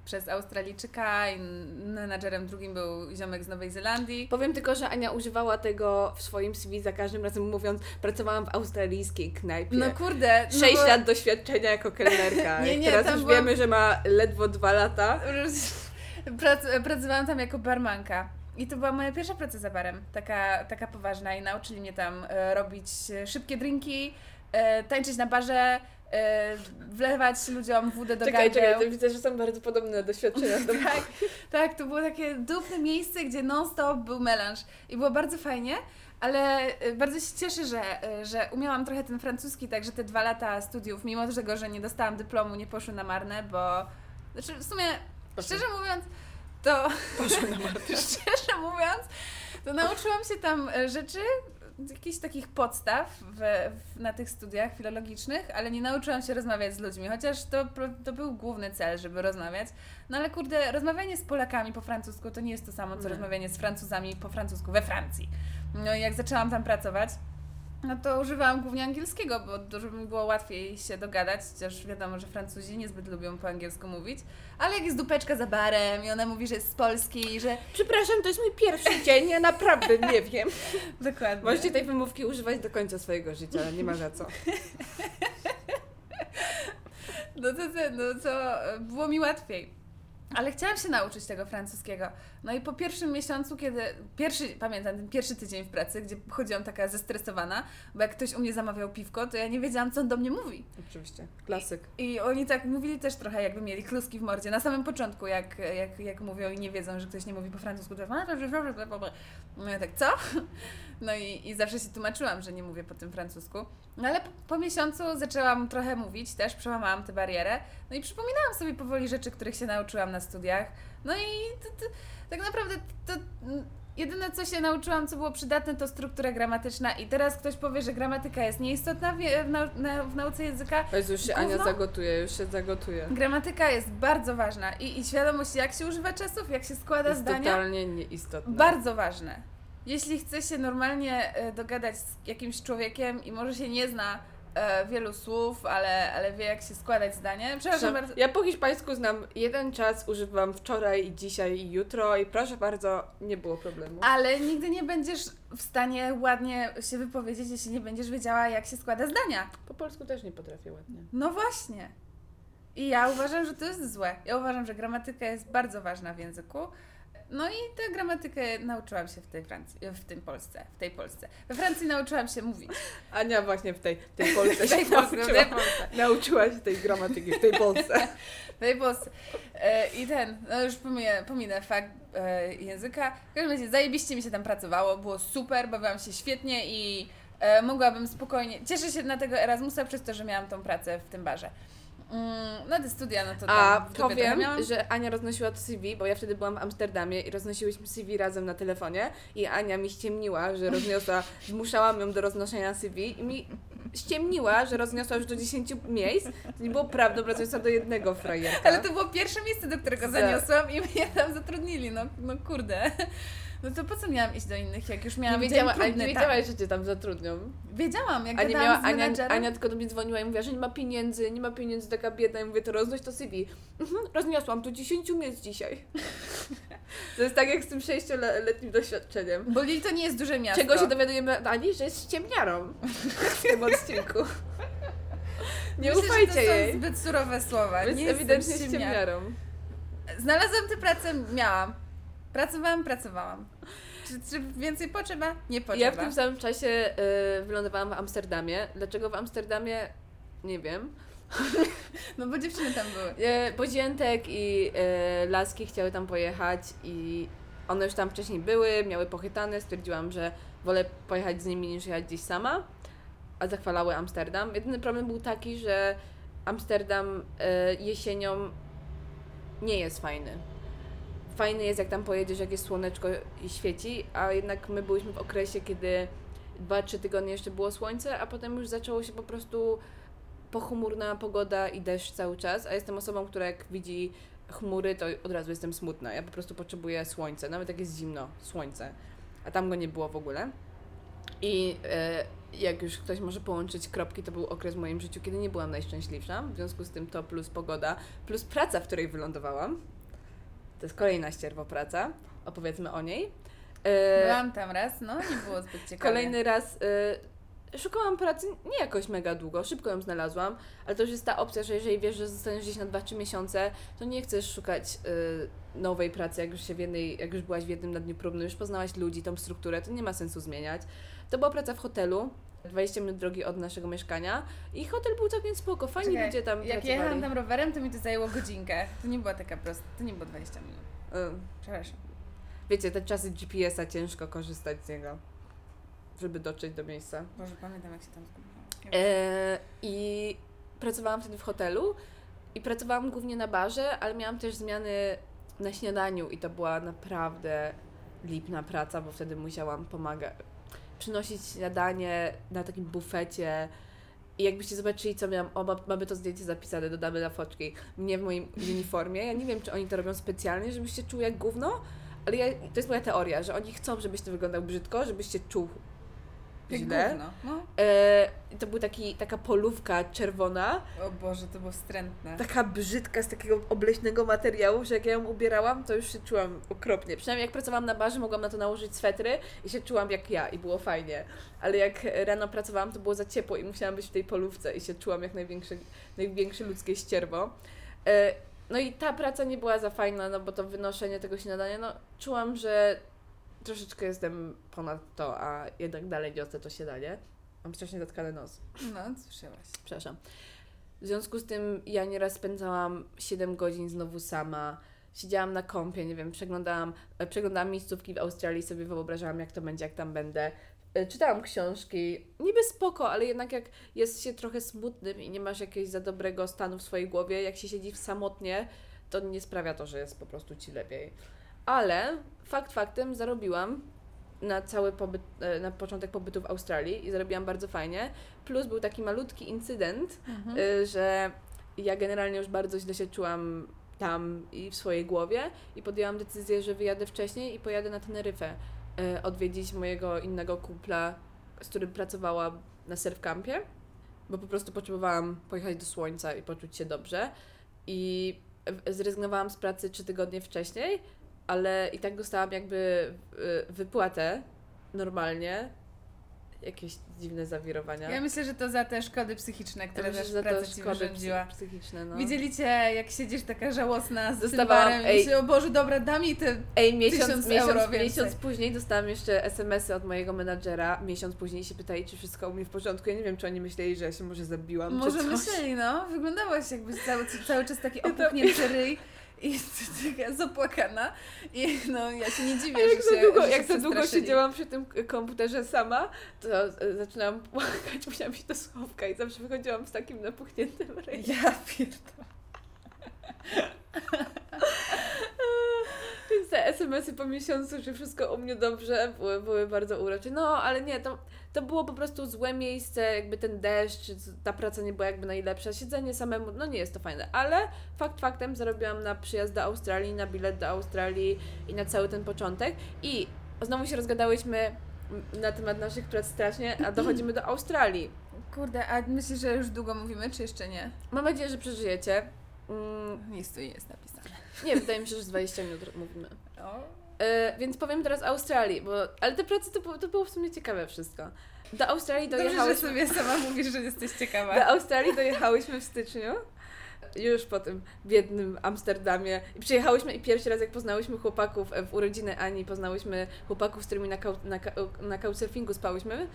Przez Australijczyka i menadżerem drugim był ziomek z Nowej Zelandii. Powiem tylko, że Ania używała tego w swoim CV za każdym razem mówiąc, pracowałam w australijskiej knajpie. No kurde, no Sześć bo- lat doświadczenia jako kelnerka. [laughs] Nie, nie, Teraz już byłam- wiemy, że ma ledwo dwa lata. [laughs] Prac, pracowałam tam jako barmanka. I to była moja pierwsza praca za barem, taka, taka poważna i nauczyli mnie tam e, robić e, szybkie drinki, e, tańczyć na barze, e, wlewać ludziom wódę do Czekaj, gardeł. czekaj, to widzę, że są bardzo podobne doświadczenia. [laughs] Tak, tak, to było takie dupne miejsce, gdzie non-stop był melanż i było bardzo fajnie, ale y, bardzo się cieszę, że, że umiałam trochę ten francuski, także te dwa lata studiów, mimo tego, że nie dostałam dyplomu, nie poszły na marne, bo znaczy w sumie, Poszły. szczerze mówiąc, to Poszły na marne. [laughs] szczerze mówiąc, to nauczyłam się tam e, rzeczy, jakichś takich podstaw w, w, na tych studiach filologicznych, ale nie nauczyłam się rozmawiać z ludźmi, chociaż to, to był główny cel, żeby rozmawiać. No ale kurde, rozmawianie z Polakami po francusku to nie jest to samo, co Nie. rozmawianie z Francuzami po francusku we Francji. No i jak zaczęłam tam pracować, no to używałam głównie angielskiego, bo dużo mi było łatwiej się dogadać, chociaż wiadomo, że Francuzi niezbyt lubią po angielsku mówić. Ale jak jest dupeczka za barem i ona mówi, że jest z Polski i że... Przepraszam, to jest mój pierwszy dzień, ja naprawdę nie wiem. [laughs] Dokładnie. Możecie tej wymówki używać do końca swojego życia, nie ma za co. [laughs] No to, no to było mi łatwiej. Ale chciałam się nauczyć tego francuskiego. No i po pierwszym miesiącu, kiedy. Pierwszy, pamiętam, ten pierwszy tydzień w pracy, gdzie chodziłam taka zestresowana, bo jak ktoś u mnie zamawiał piwko, to ja nie wiedziałam, co on do mnie mówi. Oczywiście, klasyk. I oni tak mówili też trochę, jakby mieli kluski w mordzie. Na samym początku, jak, jak, jak mówią i nie wiedzą, że ktoś nie mówi po francusku, to no ja tak, co? [laughs] No i, i zawsze się tłumaczyłam, że nie mówię po tym francusku. No ale po, po miesiącu zaczęłam trochę mówić też, przełamałam tę barierę. No i przypominałam sobie powoli rzeczy, których się nauczyłam na studiach. No i to, to, tak naprawdę to, mm, jedyne, co się nauczyłam, co było przydatne, to struktura gramatyczna. I teraz ktoś powie, że gramatyka jest nieistotna w, w, nau, na, w nauce języka. Jezu, już się Ania Gówno? zagotuje, już się zagotuje. Gramatyka jest bardzo ważna i, i świadomość, jak się używa czasów, jak się składa Jest zdania, totalnie nieistotne. bardzo ważne. Jeśli chce się normalnie e, dogadać z jakimś człowiekiem i może się nie zna e, wielu słów, ale, ale wie, jak się składać zdanie. Przepraszam bardzo. Ja po hiszpańsku znam jeden czas, używam wczoraj, i dzisiaj i jutro i proszę bardzo, nie było problemu. Ale nigdy nie będziesz w stanie ładnie się wypowiedzieć, jeśli nie będziesz wiedziała, jak się składa zdania. Po polsku też nie potrafię ładnie. No właśnie. I ja uważam, że to jest złe. Ja uważam, że gramatyka jest bardzo ważna w języku. No i tę gramatykę nauczyłam się w tej Francji, w tym Polsce, w tej Polsce. We Francji nauczyłam się mówić. Ania właśnie w tej, [laughs] tej Polsce tej się Polsce, nauczyła, tej Polsce. nauczyła się tej gramatyki w tej Polsce. W tej Polsce. E, I ten, no już pominę, pominę fakt e, języka. W każdym razie zajebiście mi się tam pracowało, było super, bawiłam się świetnie i e, mogłabym spokojnie, cieszę się na tego Erasmusa przez to, że miałam tą pracę w tym barze. Mm, no te studia, no to tam A w dupie trochę powiem, miałam. że Ania roznosiła to CV, bo ja wtedy byłam w Amsterdamie i roznosiłyśmy CV razem na telefonie i Ania mi ściemniła, że rozniosła, [laughs] zmuszałam ją do roznoszenia CV i mi ściemniła, że rozniosła już do 10 miejsc. To nie było prawdą, rozniosła do jednego frajerka. Ale to było pierwsze miejsce, do którego Za- zaniosłam i mnie tam zatrudnili, no, no kurde. No to po co miałam iść do innych, jak już miałam nie wiedziała, dzień próbny nie tam. wiedziałaś, że cię tam zatrudnią. Wiedziałam, jak A nie gadałam miała, z Ania. Ania tylko do mnie dzwoniła i mówiła, że nie ma pieniędzy, nie ma pieniędzy, taka biedna. I mówię, to roznoś to CV. Mhm, rozniosłam do 10 miejsc dzisiaj. [laughs] to jest tak jak z tym sześcioletnim doświadczeniem. Bo Lille to nie jest duże miasto. Czego się dowiadujemy od Ani, że jest ściemniarą w tym odcinku. [laughs] Nie Myślę, ufajcie że to jej. są zbyt surowe słowa. Jest nie ewidentnie ściemniarą. Znalazłam tę pracę, miałam. Pracowałam, pracowałam. Czy, czy więcej potrzeba? Nie potrzeba. Ja w tym samym czasie y, wylądowałam w Amsterdamie. Dlaczego w Amsterdamie? Nie wiem. No bo dziewczyny tam były. E, Bo Ziętek i e, Laski chciały tam pojechać i one już tam wcześniej były, miały pochytane, stwierdziłam, że wolę pojechać z nimi niż jechać gdzieś sama, a zachwalały Amsterdam. Jedyny problem był taki, że Amsterdam e, jesienią nie jest fajny. Fajny jest jak tam pojedziesz, jak jest słoneczko i świeci, a jednak my byliśmy w okresie, kiedy 2-3 tygodnie jeszcze było słońce, a potem już zaczęło się po prostu pochmurna pogoda i deszcz cały czas, a jestem osobą, która jak widzi chmury, to od razu jestem smutna. Ja po prostu potrzebuję słońca, nawet jak jest zimno, słońce. A tam go nie było w ogóle. I e, jak już ktoś może połączyć kropki, to był okres w moim życiu, kiedy nie byłam najszczęśliwsza. W związku z tym to plus pogoda, plus praca, w której wylądowałam. To jest kolejna ścierwo praca. Opowiedzmy o niej. E, Byłam tam raz, no nie było zbyt ciekawe. Kolejny raz y, szukałam pracy nie jakoś mega długo, szybko ją znalazłam, ale to już jest ta opcja, że jeżeli wiesz, że zostaniesz gdzieś na 2-3 miesiące, to nie chcesz szukać y, nowej pracy, jak już się w jednej, jak już byłaś w jednym na dniu próbnym, już poznałaś ludzi, tą strukturę, to nie ma sensu zmieniać. To była praca w hotelu, 20 minut drogi od naszego mieszkania i hotel był całkiem spoko, fajni Czekaj, ludzie tam Jak pracowali. jechałam tam rowerem, to mi to zajęło godzinkę. To nie była taka prosta, to nie było 20 minut. Y, Przepraszam. Wiecie, te czasy GPS-a ciężko korzystać z niego, żeby dotrzeć do miejsca. Boże, pamiętam jak się tam zgubiłam. E, I pracowałam wtedy w hotelu i pracowałam głównie na barze, ale miałam też zmiany na śniadaniu i to była naprawdę lipna praca, bo wtedy musiałam pomagać, przynosić śniadanie na takim bufecie. I jakbyście zobaczyli, co miałam, o, ma- mamy to zdjęcie zapisane, dodamy na foczki, mnie w moim uniformie. Ja nie wiem, czy oni to robią specjalnie, żebyś się czuł jak gówno, ale ja, to jest moja teoria, że oni chcą, żebyś ty wyglądał brzydko, żebyś się czuł Jak źle. gówno. No. E, to była taki, taka polówka czerwona, O Boże, to było wstrętne. taka brzydka z takiego obleśnego materiału, że jak ja ją ubierałam, to już się czułam okropnie. Przynajmniej jak pracowałam na barze, mogłam na to nałożyć swetry i się czułam jak ja i było fajnie. Ale jak rano pracowałam, to było za ciepło i musiałam być w tej polówce i się czułam jak największe, największe ludzkie ścierwo. E, no i ta praca nie była za fajna, no bo to wynoszenie tego śniadania, no czułam, że troszeczkę jestem ponad to, a jednak dalej niosę to śniadanie. Mam strasznie zatkany nos. No, słyszałaś. Przepraszam. W związku z tym ja nieraz spędzałam 7 godzin znowu sama. Siedziałam na kąpie, nie wiem, przeglądałam, e, przeglądałam miejscówki w Australii, sobie wyobrażałam, jak to będzie, jak tam będę. E, Czytałam książki, niby spoko, ale jednak jak jest się trochę smutnym i nie masz jakiegoś za dobrego stanu w swojej głowie, jak się siedzi samotnie, to nie sprawia to, że jest po prostu ci lepiej. Ale fakt faktem zarobiłam na cały pobyt, e, na początek pobytu w Australii i zarobiłam bardzo fajnie. Plus był taki malutki incydent, Mhm. y, że ja generalnie już bardzo źle się czułam tam i w swojej głowie i podjęłam decyzję, że wyjadę wcześniej i pojadę na Teneryfę y, odwiedzić mojego innego kumpla, z którym pracowałam na surfcampie, bo po prostu potrzebowałam pojechać do słońca i poczuć się dobrze i zrezygnowałam z pracy trzy tygodnie wcześniej, ale i tak dostałam jakby y, wypłatę normalnie jakieś dziwne zawirowania. Ja myślę, że to za te szkody psychiczne, które myślę, też praca ci wyrządziła. psy- psychiczne. No. Widzieliście, jak siedzisz taka żałosna z Dostawałam- Dostawałam, i ej. myślę, o Boże, dobra, da mi te... Ej, miesiąc, miesiąc, miesiąc później dostałam jeszcze SMS-y od mojego menadżera. Miesiąc później się pytali, czy wszystko u mnie w porządku. Ja nie wiem, czy oni myśleli, że ja się może zabiłam, Może myśleli, no. Wyglądałaś jakbyś cały, cały czas taki opuchnięty ryj i [laughs] taka zapłakana. I no, ja się nie dziwię, A jak że za się długo, że jak się za długo siedziałam przy tym komputerze sama, to e, zaczynałam płakać, musiałam iść do schowka i zawsze wychodziłam z takim napuchniętym ryjem. Ja pierdolę. [laughs] Te SMS-y po miesiącu, że wszystko u mnie dobrze, były, były bardzo urocze. No, ale nie, to, to było po prostu złe miejsce, jakby ten deszcz, ta praca nie była jakby najlepsza. Siedzenie samemu, no nie jest to fajne, ale fakt faktem zarobiłam na przyjazd do Australii, na bilet do Australii i na cały ten początek. I znowu się rozgadałyśmy na temat naszych prac strasznie, a dochodzimy do Australii. Kurde, a myślisz, że już długo mówimy, czy jeszcze nie? Mam nadzieję, że przeżyjecie. Mm, Nic tu jest napisane. Nie, wydaje mi się, że z 20 minut mówimy. O. E, więc powiem teraz Australii, bo, ale te prace to, było- to było w sumie ciekawe wszystko. Do Australii Dobrze, że dojechałyśmy, sobie sama mówisz, że jesteś do ciekawa. Australii dojechałyśmy w styczniu, już po tym biednym Amsterdamie. I przyjechałyśmy i pierwszy raz jak poznałyśmy chłopaków e, w urodziny Ani, poznałyśmy chłopaków, z którymi na, kau- na, kau- na couchsurfingu spałyśmy.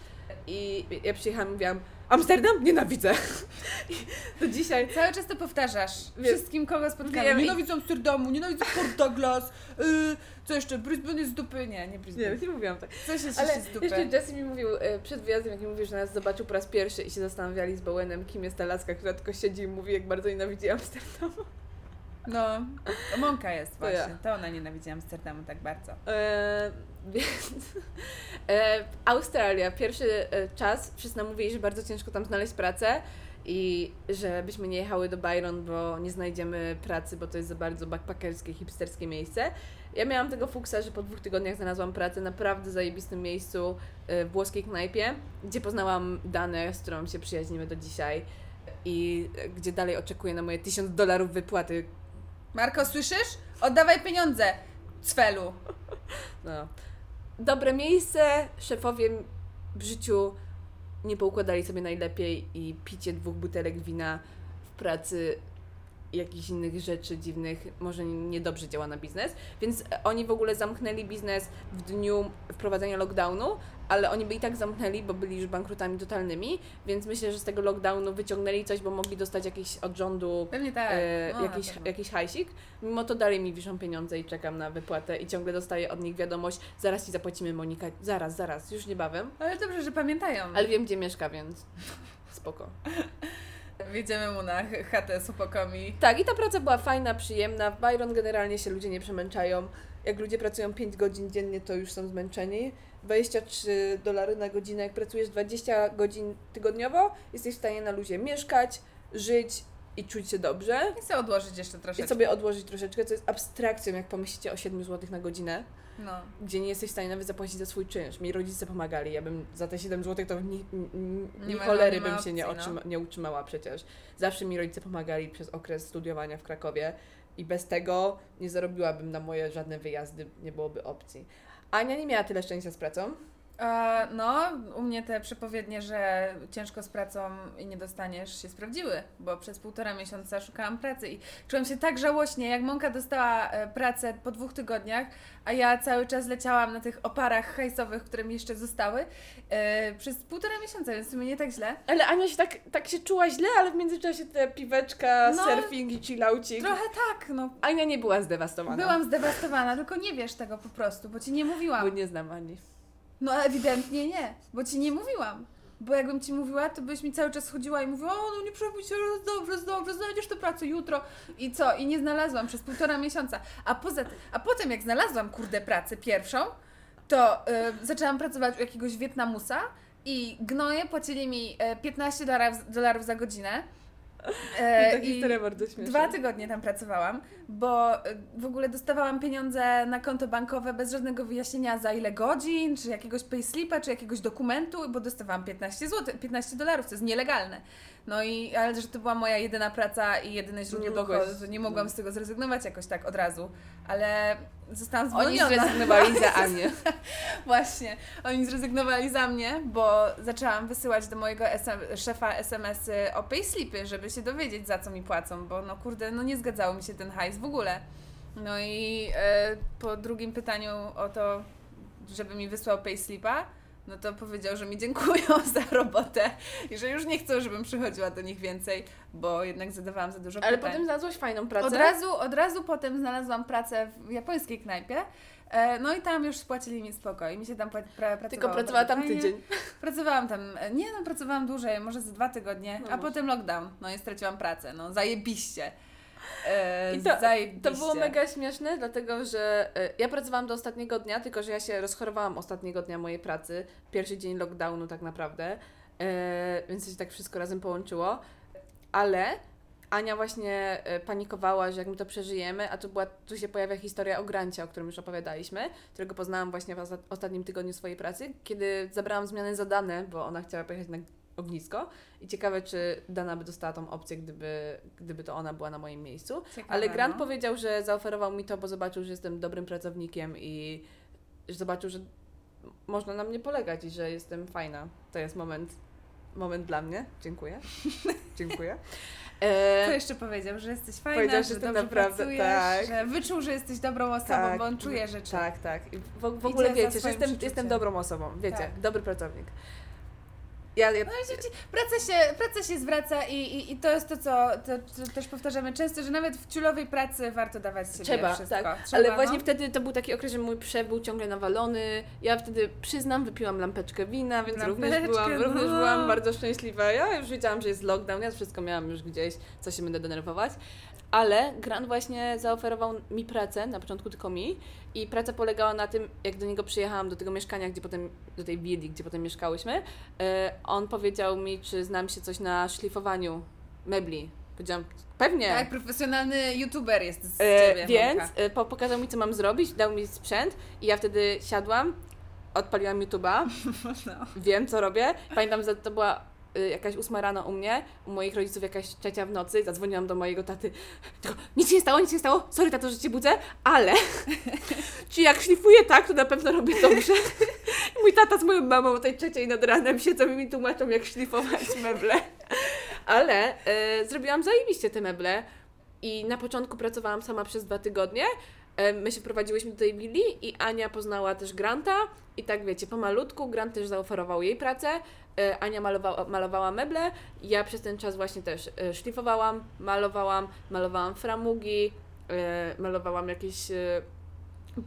I ja przyjechałam i mówiłam, Amsterdam? Nienawidzę. Do dzisiaj Cały czas to powtarzasz. Wszystkim, kogo spotkamy. Wiem Nienawidzę Amsterdamu, nienawidzę Port Douglas. Yy, co jeszcze? Brisbane jest z dupy? Nie, nie Brisbane. Nie, nie mówiłam tak. Coś jest Ale jeszcze z dupy. jeszcze Jesse mi mówił e, przed wyjazdem, jak mi mówił, że nas zobaczył po raz pierwszy i się zastanawiali z Bowenem, kim jest ta laska, która tylko siedzi i mówi, jak bardzo nienawidzi Amsterdam. No, to Monka jest To właśnie. ja. To ona nienawidzi Amsterdamu tak bardzo. E, więc e, Australia, pierwszy e, czas, wszyscy nam mówili, że bardzo ciężko tam znaleźć pracę i żebyśmy nie jechały do Byron, bo nie znajdziemy pracy, bo to jest za bardzo backpackerskie, hipsterskie miejsce. Ja miałam tego fuksa, że po dwóch tygodniach znalazłam pracę naprawdę zajebistym miejscu e, w włoskiej knajpie, gdzie poznałam Danę, z którą się przyjaźnimy do dzisiaj i e, gdzie dalej oczekuję na moje tysiąc dolarów wypłaty. Marko, słyszysz? Oddawaj pieniądze! Cwelu. No. Dobre miejsce, szefowie w życiu nie poukładali sobie najlepiej i picie dwóch butelek wina w pracy jakichś innych rzeczy dziwnych może niedobrze działa na biznes, więc oni w ogóle zamknęli biznes w dniu wprowadzenia lockdownu, ale oni by i tak zamknęli, bo byli już bankrutami totalnymi, więc myślę, że z tego lockdownu wyciągnęli coś, bo mogli dostać jakieś od rządu Pewnie tak. e, No, jakiś, pewno. jakiś hajsik. Mimo to dalej mi wiszą pieniądze i czekam na wypłatę i ciągle dostaję od nich wiadomość, zaraz Ci zapłacimy Monika, zaraz, zaraz, już niebawem. Ale dobrze, że pamiętają. Ale wiem, gdzie mieszka, więc spoko. [laughs] Wjedziemy mu na ch- chatę z upokami. Tak, i ta praca była fajna, przyjemna. W Byron generalnie się ludzie nie przemęczają. Jak ludzie pracują 5 godzin dziennie, to już są zmęczeni. 23 dolary na godzinę. Jak pracujesz 20 godzin tygodniowo, jesteś w stanie na luzie mieszkać, żyć i czuć się dobrze. I chcę odłożyć jeszcze I troszeczkę. sobie odłożyć troszeczkę, co jest abstrakcją, jak pomyślicie o 7 zł na godzinę, No. gdzie nie jesteś w stanie nawet zapłacić za swój czynsz. Mi rodzice pomagali, ja bym za te 7 zł to ni, ni, ni, cholery nie ma bym się nie, opcji, no. otrzyma, nie utrzymała przecież. Zawsze mi rodzice pomagali przez okres studiowania w Krakowie i bez tego nie zarobiłabym na moje żadne wyjazdy, nie byłoby opcji. Ania nie miała tyle szczęścia z pracą. E, no, u mnie te przepowiednie, że ciężko z pracą i nie dostaniesz się sprawdziły, bo przez półtora miesiąca szukałam pracy i czułam się tak żałośnie, jak Monka dostała e, pracę po dwóch tygodniach, a ja cały czas leciałam na tych oparach hajsowych, które mi jeszcze zostały, e, przez półtora miesiąca, więc w sumie nie tak źle. Ale Ania się tak, tak się czuła źle, ale w międzyczasie te piweczka, No, surfing i chillaucik. Trochę tak, no. Ania nie była zdewastowana. Byłam zdewastowana, tylko nie wiesz tego po prostu, bo ci nie mówiłam. Bo nie znam Ani. No ewidentnie nie, bo ci nie mówiłam. Bo jakbym ci mówiła, to byś mi cały czas chodziła i mówiła, o no nie przejmuj się, dobrze, dobrze, znajdziesz tę pracę jutro. I co? I nie znalazłam przez półtora miesiąca. A poza a potem jak znalazłam kurde pracę pierwszą, to y, zaczęłam pracować u jakiegoś Wietnamusa i gnoje płacili mi e, 15 dolarów, dolarów za godzinę. E, Ta historia bardzo śmieszna. Dwa tygodnie tam pracowałam, bo y, w ogóle dostawałam pieniądze na konto bankowe bez żadnego wyjaśnienia za ile godzin, czy jakiegoś payslipa, czy jakiegoś dokumentu, bo dostawałam 15 zł, 15 dolarów, co jest nielegalne. No i, ale że to była moja jedyna praca i jedyne źródło Nie dochodu, to nie mogłam z tego zrezygnować jakoś tak od razu. Ale zostałam Oni zwolniona. zrezygnowali za [laughs] Anię. Właśnie, oni zrezygnowali za mnie, bo zaczęłam wysyłać do mojego SM, szefa SMS-y o payslipy, żeby się dowiedzieć, za co mi płacą, bo no kurde, no nie zgadzało mi się ten hajs w ogóle. No i e, po drugim pytaniu o to, żeby mi wysłał payslipa, no to powiedział, że mi dziękują [laughs] za robotę i że już nie chcą, żebym przychodziła do nich więcej, bo jednak zadawałam za dużo Ale pytań. potem znalazłaś fajną pracę. Od razu, od razu potem znalazłam pracę w japońskiej knajpie. E, No i tam już płacili mi spoko i mi się tam pra, pracowało. Tylko pracowała tam tydzień. Pracowałam tam, e, nie no, pracowałam dłużej, może ze dwa tygodnie, No a może. potem lockdown, no i straciłam pracę, no zajebiście. E, I to, zajebiście. to było mega śmieszne, dlatego że e, ja pracowałam do ostatniego dnia, tylko że ja się rozchorowałam ostatniego dnia mojej pracy, pierwszy dzień lockdownu tak naprawdę, e, więc się tak wszystko razem połączyło, ale Ania właśnie panikowała, że jak my to przeżyjemy, a tu, była, tu się pojawia historia o Grancie, o którym już opowiadaliśmy, którego poznałam właśnie w osta- ostatnim tygodniu swojej pracy, kiedy zabrałam zmiany za Danę, bo ona chciała pojechać na ognisko i ciekawe, czy Dana by dostała tą opcję, gdyby, gdyby to ona była na moim miejscu. Ciekawe, Ale Grant no. powiedział, że zaoferował mi to, bo zobaczył, że jestem dobrym pracownikiem i zobaczył, że można na mnie polegać i że jestem fajna. To jest moment, moment dla mnie. Dziękuję. [laughs] Dziękuję. Co E, jeszcze powiedział, że jesteś fajna, Powiedział, że że dobrze naprawdę- pracujesz, tak. że wyczuł, że jesteś dobrą osobą, Tak. bo on czuje rzeczy. tak, tak. I w, w ogóle wiecie, że jestem, jestem dobrą osobą. Wiecie, Tak. dobry pracownik. Ja, ja, No i praca się, praca się zwraca i, i, i to jest to, co to, to też powtarzamy często, że nawet w ciulowej pracy warto dawać siebie Trzeba, wszystko. tak. Trzeba, Ale właśnie no. wtedy to był taki okres, że mój przew był ciągle nawalony. Ja wtedy, przyznam, wypiłam lampeczkę wina, więc również, Lampeczkę, byłam, również no. byłam bardzo szczęśliwa. Ja już wiedziałam, że jest lockdown, ja wszystko miałam już gdzieś, co się będę denerwować. Ale Grant właśnie zaoferował mi pracę, na początku tylko mi. I praca polegała na tym, jak do niego przyjechałam, do tego mieszkania, gdzie potem, do tej willi, gdzie potem mieszkałyśmy, e, on powiedział mi, czy znam się coś na szlifowaniu mebli. Powiedziałam, pewnie. Tak, profesjonalny youtuber jest z E, ciebie. więc e, po, pokazał mi, co mam zrobić, dał mi sprzęt i ja wtedy siadłam, odpaliłam YouTube'a, [laughs] No. wiem, co robię. Pamiętam, że to była jakaś ósma rano u mnie, u moich rodziców jakaś trzecia w nocy, zadzwoniłam do mojego taty, tylko nic się nie stało, nic się nie stało, sorry tato, że Cię budzę, ale [laughs] czy jak szlifuję tak, to na pewno robię dobrze. I mój tata z moją mamą o tej trzeciej nad ranem siedzą i mi tłumaczą, jak szlifować meble. Ale e, zrobiłam zajebiście te meble i na początku pracowałam sama przez dwa tygodnie. E, My się prowadziłyśmy do tej willi i Ania poznała też Granta i tak wiecie, pomalutku Grant też zaoferował jej pracę. E, Ania malowała, malowała meble, ja przez ten czas właśnie też e, szlifowałam, malowałam, malowałam framugi, malowałam jakieś...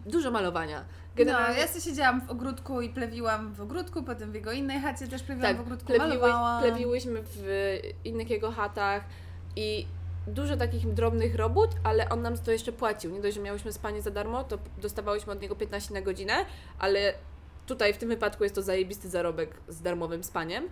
Dużo malowania. No, ja sobie siedziałam w ogródku i plewiłam w ogródku, potem w jego innej chacie też plewiłam tak, w ogródku, plewiły, malowałam. plewiłyśmy w innych jego chatach i dużo takich drobnych robót, ale on nam to jeszcze płacił. Nie dość, że miałyśmy spanie za darmo, to dostawałyśmy od niego 15 na godzinę, ale tutaj w tym wypadku jest to zajebisty zarobek z darmowym spaniem.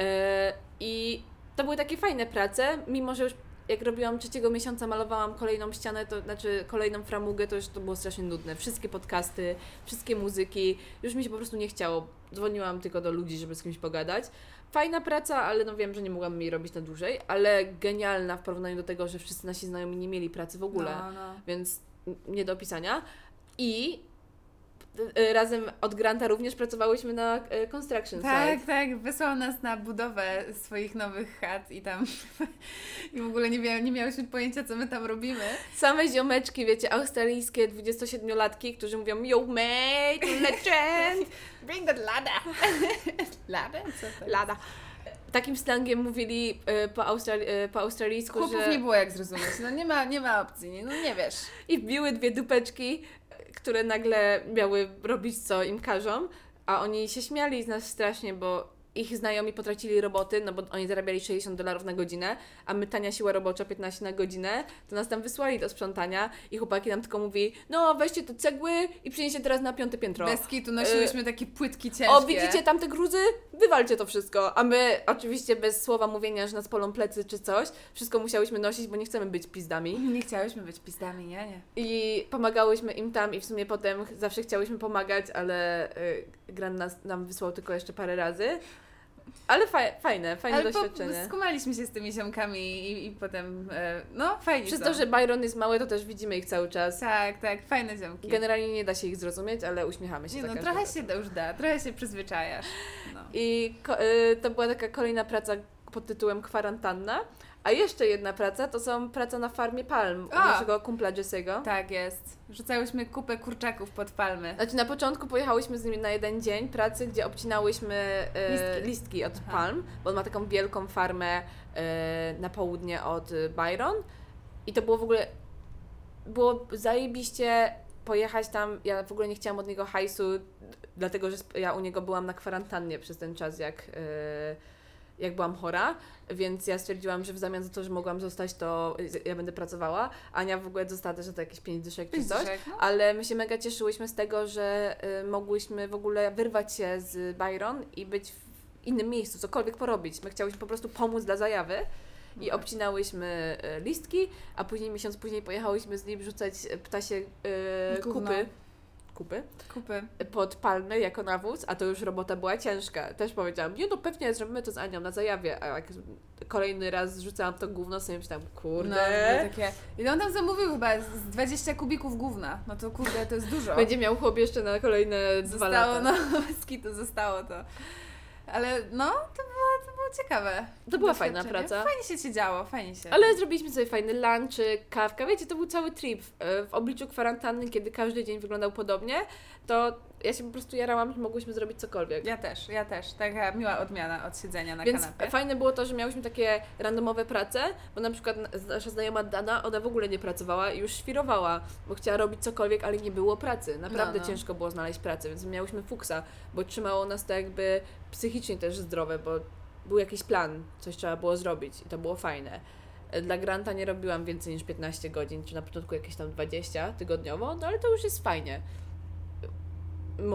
E, I to były takie fajne prace, mimo że już jak robiłam trzeciego miesiąca, malowałam kolejną ścianę, to znaczy kolejną framugę, to już to było strasznie nudne. Wszystkie podcasty, wszystkie muzyki, już mi się po prostu nie chciało. Dzwoniłam tylko do ludzi, żeby z kimś pogadać. Fajna praca, ale no wiem, że nie mogłam jej robić na dłużej, ale genialna w porównaniu do tego, że wszyscy nasi znajomi nie mieli pracy w ogóle, No, no. więc nie do opisania. I razem od Granta również pracowałyśmy na y, construction Tak, site. tak, wysłał nas na budowę swoich nowych chat i tam [laughs] i w ogóle nie, mia, nie miałyśmy pojęcia, co my tam robimy. Same ziomeczki, wiecie, australijskie 27-latki, którzy mówią Yo mate, legend, [laughs] Bring that ladder! [laughs] ladder? Co to jest? lada. Takim slangiem mówili y, po, australi- y, po australijsku, Chłopów że... nie było jak zrozumieć, no nie ma, nie ma opcji, no nie wiesz. I wbiły dwie dupeczki, które nagle miały robić co im każą, a oni się śmiali z nas strasznie, bo ich znajomi potracili roboty, no bo oni zarabiali 60 dolarów na godzinę, a my tania siła robocza 15 na godzinę, to nas tam wysłali do sprzątania i chłopaki nam tylko mówi, no weźcie te cegły i przynieście teraz na piąte piętro. Bez kitu nosiłyśmy takie płytki ciężkie. Y, O, widzicie tamte gruzy? Wywalcie to wszystko. A my oczywiście bez słowa mówienia, że nas polą plecy czy coś, wszystko musiałyśmy nosić, bo nie chcemy być pizdami. [laughs] Nie chciałyśmy być pizdami, nie? nie. I pomagałyśmy im tam i w sumie potem zawsze chciałyśmy pomagać, ale y, Gran nas, nam wysłał tylko jeszcze parę razy. Ale faj, fajne, fajne Ale po, doświadczenie. skumaliśmy się z tymi ziomkami i, i potem, e, no fajnie Przez są. to, że Byron jest mały, to też widzimy ich cały czas. Tak, tak, fajne ziomki. Generalnie nie da się ich zrozumieć, ale uśmiechamy się Nie no, trochę razem. się to już da, trochę się przyzwyczajasz. No. I ko- y, to była taka kolejna praca pod tytułem Kwarantanna. A jeszcze jedna praca to są praca na farmie palm u A! naszego kumpla Jesse'ego. Tak jest. Rzucałyśmy kupę kurczaków pod palmy. Znaczy na początku pojechałyśmy z nim na jeden dzień pracy, gdzie obcinałyśmy e, Listki. listki. od Aha. palm, bo on ma taką wielką farmę e, na południe od e, Byron. I to było w ogóle, było zajebiście pojechać tam, ja w ogóle nie chciałam od niego hajsu, dlatego że sp- ja u niego byłam na kwarantannie przez ten czas, jak, e, jak byłam chora, więc ja stwierdziłam, że w zamian za to, że mogłam zostać, to ja będę pracowała. Ania w ogóle dostała też to jakieś 5 dyszek czy coś. No. Ale my się mega cieszyłyśmy z tego, że y, mogłyśmy w ogóle wyrwać się z Byron i być w innym miejscu, cokolwiek porobić. My chciałyśmy po prostu pomóc dla zajawy i Tak. obcinałyśmy y, listki, a później, miesiąc później pojechałyśmy z nim rzucać y, ptasie y, Gówno. kupy. Kupy Kupy. pod palmy jako nawóz, a to już robota była ciężka. Też powiedziałam, nie no pewnie zrobimy to z Anią na zajawie, a jak kolejny raz rzucałam to gówno, sobie myślałam, No, kurde, było takie... Ile on tam zamówił chyba? Z 20 kubików gówna. No to kurde, to jest dużo. będzie miał chłop jeszcze na kolejne dwa Zostało, lata. no, [laughs] bez kitu zostało to. Ale no, to było, to było ciekawe. To była fajna praca. Fajnie się siedziało, fajnie się. Ale zrobiliśmy sobie fajny lunch, kawkę. Wiecie, to był cały trip. W w obliczu kwarantanny, kiedy każdy dzień wyglądał podobnie, to ja się po prostu jarałam, że mogłyśmy zrobić cokolwiek. Ja też, ja też. Taka miła odmiana od siedzenia na Więc kanapie. fajne było to, że miałyśmy takie randomowe prace, bo na przykład na- nasza znajoma Dana, ona w ogóle nie pracowała i już świrowała, bo chciała robić cokolwiek, ale nie było pracy. Naprawdę No, no. ciężko było znaleźć pracę, więc miałyśmy fuksa, bo trzymało nas to jakby psychicznie też zdrowe, bo był jakiś plan, coś trzeba było zrobić i to było fajne. Dla Granta nie robiłam więcej niż 15 godzin, czy na początku jakieś tam 20 tygodniowo, no ale to już jest fajnie.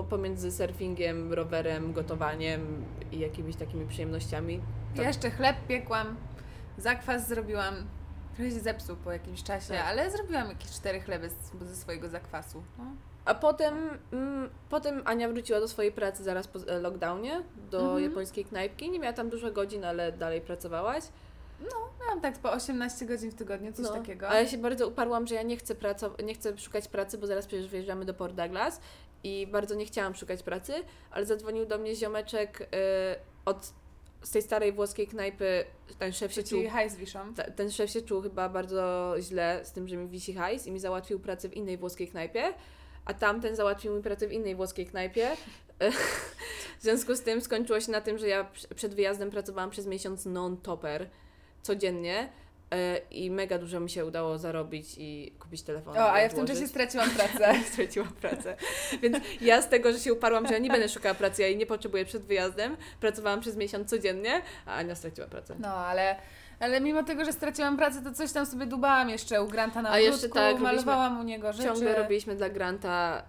Pomiędzy surfingiem, rowerem, gotowaniem i jakimiś takimi przyjemnościami. to- Ja jeszcze chleb piekłam, zakwas zrobiłam. Trochę się zepsuł po jakimś czasie, Tak. ale zrobiłam jakieś cztery chleby z, ze swojego zakwasu. No. A potem, mm, potem Ania wróciła do swojej pracy zaraz po e, lockdownie, do Mhm. japońskiej knajpki. Nie miała tam dużo godzin, ale dalej pracowałaś. Miałam tak po 18 godzin w tygodniu, coś No, takiego. Ale ja się bardzo uparłam, że ja nie chcę, praco- nie chcę szukać pracy, bo zaraz przecież wyjeżdżamy do Port Douglas i bardzo nie chciałam szukać pracy, ale zadzwonił do mnie ziomeczek y, od z tej starej włoskiej knajpy, ten szef się czuł hajs wiszą. Ta- ten szef się czuł chyba bardzo źle z tym, że mi wisi hajs i mi załatwił pracę w innej włoskiej knajpie, a tamten załatwił mi pracę w innej włoskiej knajpie. [laughs] w związku z tym skończyło się na tym, że ja przed wyjazdem pracowałam przez miesiąc non-topper codziennie i mega dużo mi się udało zarobić i kupić telefon. O, a ja w tym czasie straciłam [laughs] pracę. straciłam pracę. Więc ja z tego, że się uparłam, że ja nie będę szukała pracy, ja jej nie potrzebuję przed wyjazdem, pracowałam przez miesiąc codziennie, a Ania straciła pracę. No, ale, ale mimo tego, że straciłam pracę, to coś tam sobie dubałam jeszcze u Granta na A jeszcze ogródku, tak, robiliśmy- malowałam u niego rzeczy. Ciągle robiliśmy dla Granta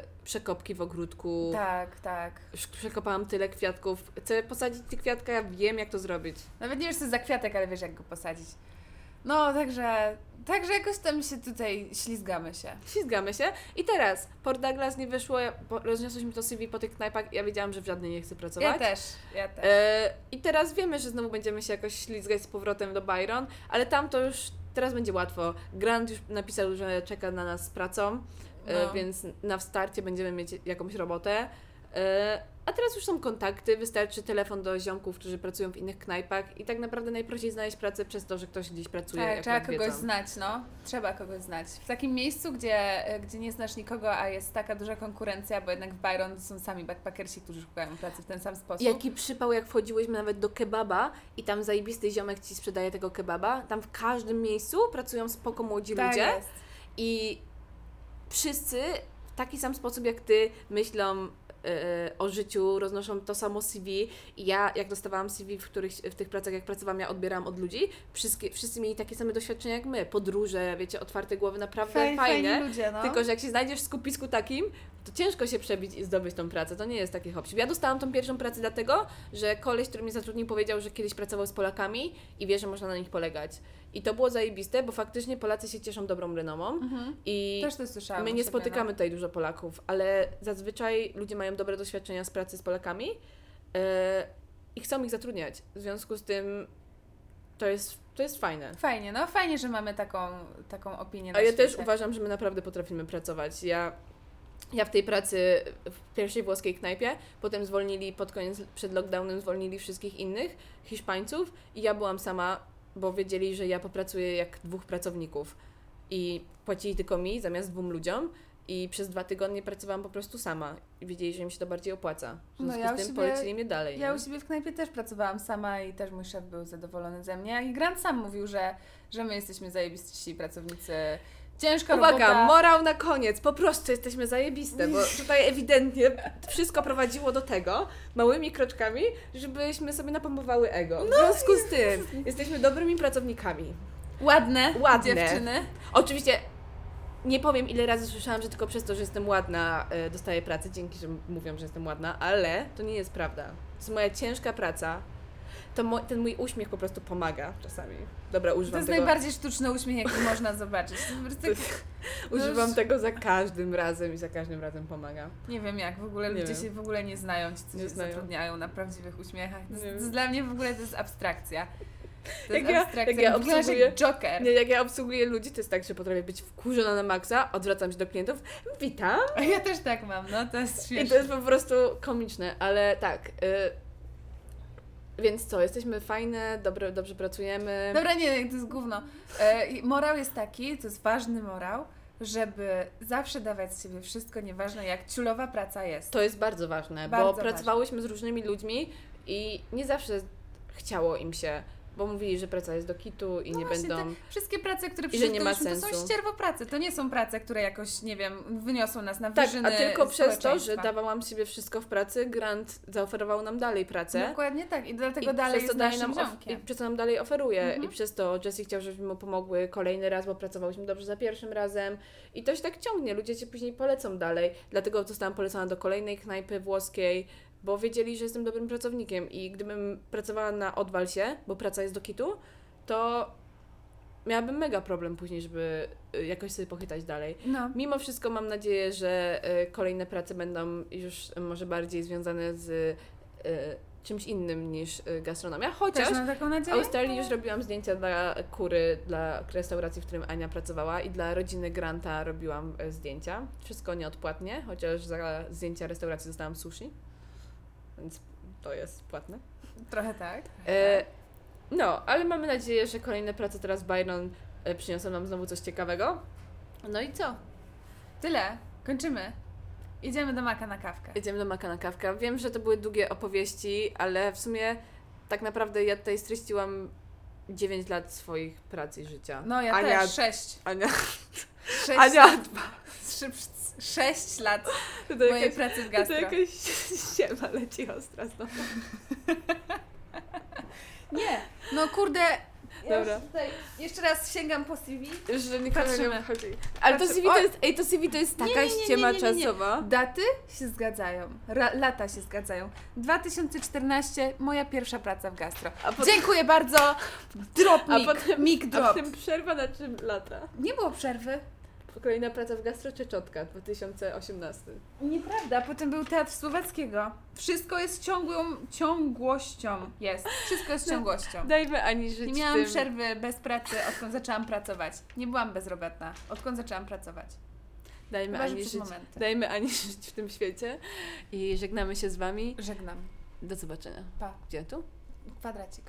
y, przekopki w ogródku. Tak, tak. Przekopałam tyle kwiatków. Chcę posadzić te kwiatka, ja wiem jak to zrobić. Nawet nie wiesz co za kwiatek, ale wiesz jak go posadzić. No, także, także jakoś tam się tutaj ślizgamy się. Ślizgamy się. I teraz, Port Douglas nie wyszło, ja- po- to CV po tych knajpach ja wiedziałam, że w żadnej nie chcę pracować. Ja też, ja też. E, I teraz wiemy, że znowu będziemy się jakoś ślizgać z powrotem do Byron, ale tam to już teraz będzie łatwo. Grant już napisał, że czeka na nas z pracą, e, No. więc na starcie będziemy mieć jakąś robotę. E, a teraz już są kontakty, wystarczy telefon do ziomków, którzy pracują w innych knajpach i tak naprawdę najprościej znaleźć pracę przez to, że ktoś gdzieś pracuje. Tak, trzeba kogoś znać, no. Trzeba kogoś znać. W takim miejscu, gdzie, gdzie nie znasz nikogo, a jest taka duża konkurencja, bo jednak w Byron są sami backpackersi, którzy szukają pracy w ten sam sposób. Jaki przypał, jak wchodziłyśmy nawet do kebaba i tam zajebisty ziomek ci sprzedaje tego kebaba. Tam w każdym miejscu pracują spoko młodzi tak ludzie. jest. I wszyscy w taki sam sposób jak ty myślą o życiu, roznoszą to samo CV. I ja, jak dostawałam CV, w, których, w tych pracach, jak pracowałam, ja odbierałam od ludzi. Wszystkie, wszyscy mieli takie same doświadczenia jak my. Podróże, wiecie, otwarte głowy, naprawdę Faj, fajne. Ludzie, no. Tylko, że jak się znajdziesz w skupisku takim, to ciężko się przebić i zdobyć tą pracę. To nie jest takie hop. Ja dostałam tą pierwszą pracę dlatego, że koleś, który mnie zatrudnił, powiedział, że kiedyś pracował z Polakami i wie, że można na nich polegać. I to było zajebiste, bo faktycznie Polacy się cieszą dobrą renomą. Mhm. I Też to słyszałam. my nie ostatnio, spotykamy tutaj dużo Polaków, ale zazwyczaj ludzie mają dobre doświadczenia z pracy z Polakami. Yy, i chcą ich zatrudniać. W związku z tym to jest, to jest fajne. Fajnie, no fajnie, że mamy taką, taką opinię A ja też świecie. uważam, że my naprawdę potrafimy pracować. Ja, ja w tej pracy w pierwszej włoskiej knajpie, potem zwolnili pod koniec, przed lockdownem zwolnili wszystkich innych Hiszpańców i ja byłam sama, bo wiedzieli, że ja popracuję jak dwóch pracowników i płacili tylko mi zamiast dwóm ludziom i przez dwa tygodnie pracowałam po prostu sama i wiedzieli, że mi się to bardziej opłaca. W No związku ja u z tym siebie- polecili mnie dalej. Ja nie? u siebie w knajpie też pracowałam sama i też mój szef był zadowolony ze mnie. I Grant sam mówił, że, że my jesteśmy zajebiści pracownicy. Ciężka Uwaga, robota. morał na koniec. Po prostu jesteśmy zajebiste, bo [laughs] tutaj ewidentnie wszystko prowadziło do tego, małymi kroczkami, żebyśmy sobie napompowały ego. W związku z tym jesteśmy dobrymi pracownikami. Ładne, Ładne. dziewczyny. Oczywiście nie powiem ile razy słyszałam, że tylko przez to, że jestem ładna e, dostaję pracę, dzięki, że mówią, że jestem ładna, ale to nie jest prawda. To jest moja ciężka praca. To mo- ten mój uśmiech po prostu pomaga czasami. Dobra, To używam jest tego. najbardziej sztuczny uśmiech, jaki [laughs] można zobaczyć. To tak, Używam już- tego za każdym razem i za każdym razem pomaga. nie wiem jak, w ogóle Nie ludzie wiem. się w ogóle nie znają, ci co Nie się znają. zatrudniają na prawdziwych uśmiechach. To jest, to dla mnie w ogóle to jest abstrakcja. To Jak jest ja- jak ja obsługuję- Joker. Nie, jak ja obsługuję ludzi, to jest tak, że potrafię być wkurzona na maksa, odwracam się do klientów, witam. Ja też tak mam, no to jest I śmieszne. to jest po prostu komiczne, ale tak. Y, więc co, jesteśmy fajne, dobre, dobrze pracujemy. Dobra, nie, to jest gówno. E, morał jest taki, to jest ważny morał, żeby zawsze dawać z siebie wszystko, nieważne jak ciulowa praca jest. To jest bardzo ważne, Bardzo bo pracowałyśmy z różnymi ludźmi i nie zawsze chciało im się, bo mówili, że praca jest do kitu i No nie będą. Wszystkie prace, które przeczytałyśmy, to są sensu. ścierwo prace. To nie są prace, które jakoś, nie wiem, wyniosą nas na Tak, wyżyny a tylko przez to, że dawałam z siebie wszystko w pracy, Grant zaoferował nam dalej pracę. Dokładnie tak. I dlatego I dalej przez jest dalej nam. I przez to nam dalej oferuje. Mhm. I przez to Jessie chciał, żebyśmy mu pomogły kolejny raz, bo pracowałyśmy dobrze za pierwszym razem. I to się tak ciągnie. Ludzie cię później polecą dalej. Dlatego zostałam polecona do kolejnej knajpy włoskiej, bo wiedzieli, że jestem dobrym pracownikiem. I gdybym pracowała na odwal się, bo praca jest do kitu, to miałabym mega problem później, żeby y, jakoś sobie pochytać dalej. No. Mimo wszystko mam nadzieję, że y, kolejne prace będą już y, może bardziej związane z czymś innym niż gastronomia. Chociaż w. Australii już robiłam zdjęcia dla kury, dla restauracji, w którym Ania pracowała i dla rodziny Granta robiłam zdjęcia. Wszystko nieodpłatnie, chociaż za zdjęcia restauracji dostałam sushi, więc to jest płatne. Trochę tak. E, no, ale mamy nadzieję, że kolejne prace teraz Byron e, przyniosą nam znowu coś ciekawego. No i co? Tyle. Kończymy. Idziemy do Maka na kawkę. Jedziemy do Maka na kawkę. Wiem, że to były długie opowieści, ale w sumie tak naprawdę ja tutaj streściłam 9 lat swoich prac i życia. No ja Ania, też. Sześć. Ania, Sześć, Ania, Trzy, sześć lat to, to mojej jakaś, pracy w to gastro. jakaś [laughs] ściema leci ostra znowu. Nie. No kurde. Ja Dobra. już tutaj jeszcze raz sięgam po CV. Że nikogo nie Patrzymy. obchodzi. Ale to Patrzy- CV to jest, ej, to CV to jest Nie, taka nie, nie, nie, ściema nie, nie, nie. czasowa. Daty się zgadzają. Ra, lata się zgadzają. 2014, moja pierwsza praca w gastro. A potem, Dziękuję bardzo. Drop a mic. potem, mic a drop. potem przerwa na 3 lata. Nie było przerwy. Kolejna praca w gastro czy czotka 2018. Nieprawda, potem był teatr słowackiego. Wszystko jest ciągłą ciągłością. Jest. Wszystko jest No. ciągłością. Dajmy Ani żyć Nie miałam tym. przerwy bez pracy, odkąd zaczęłam pracować. Nie byłam bezrobotna, odkąd zaczęłam pracować. Dajmy Chyba, Ani żyć. momenty. Dajmy Ani [laughs] żyć w tym świecie i żegnamy się z Wami. Żegnam. Do zobaczenia. Pa. Gdzie tu? Kwadracik.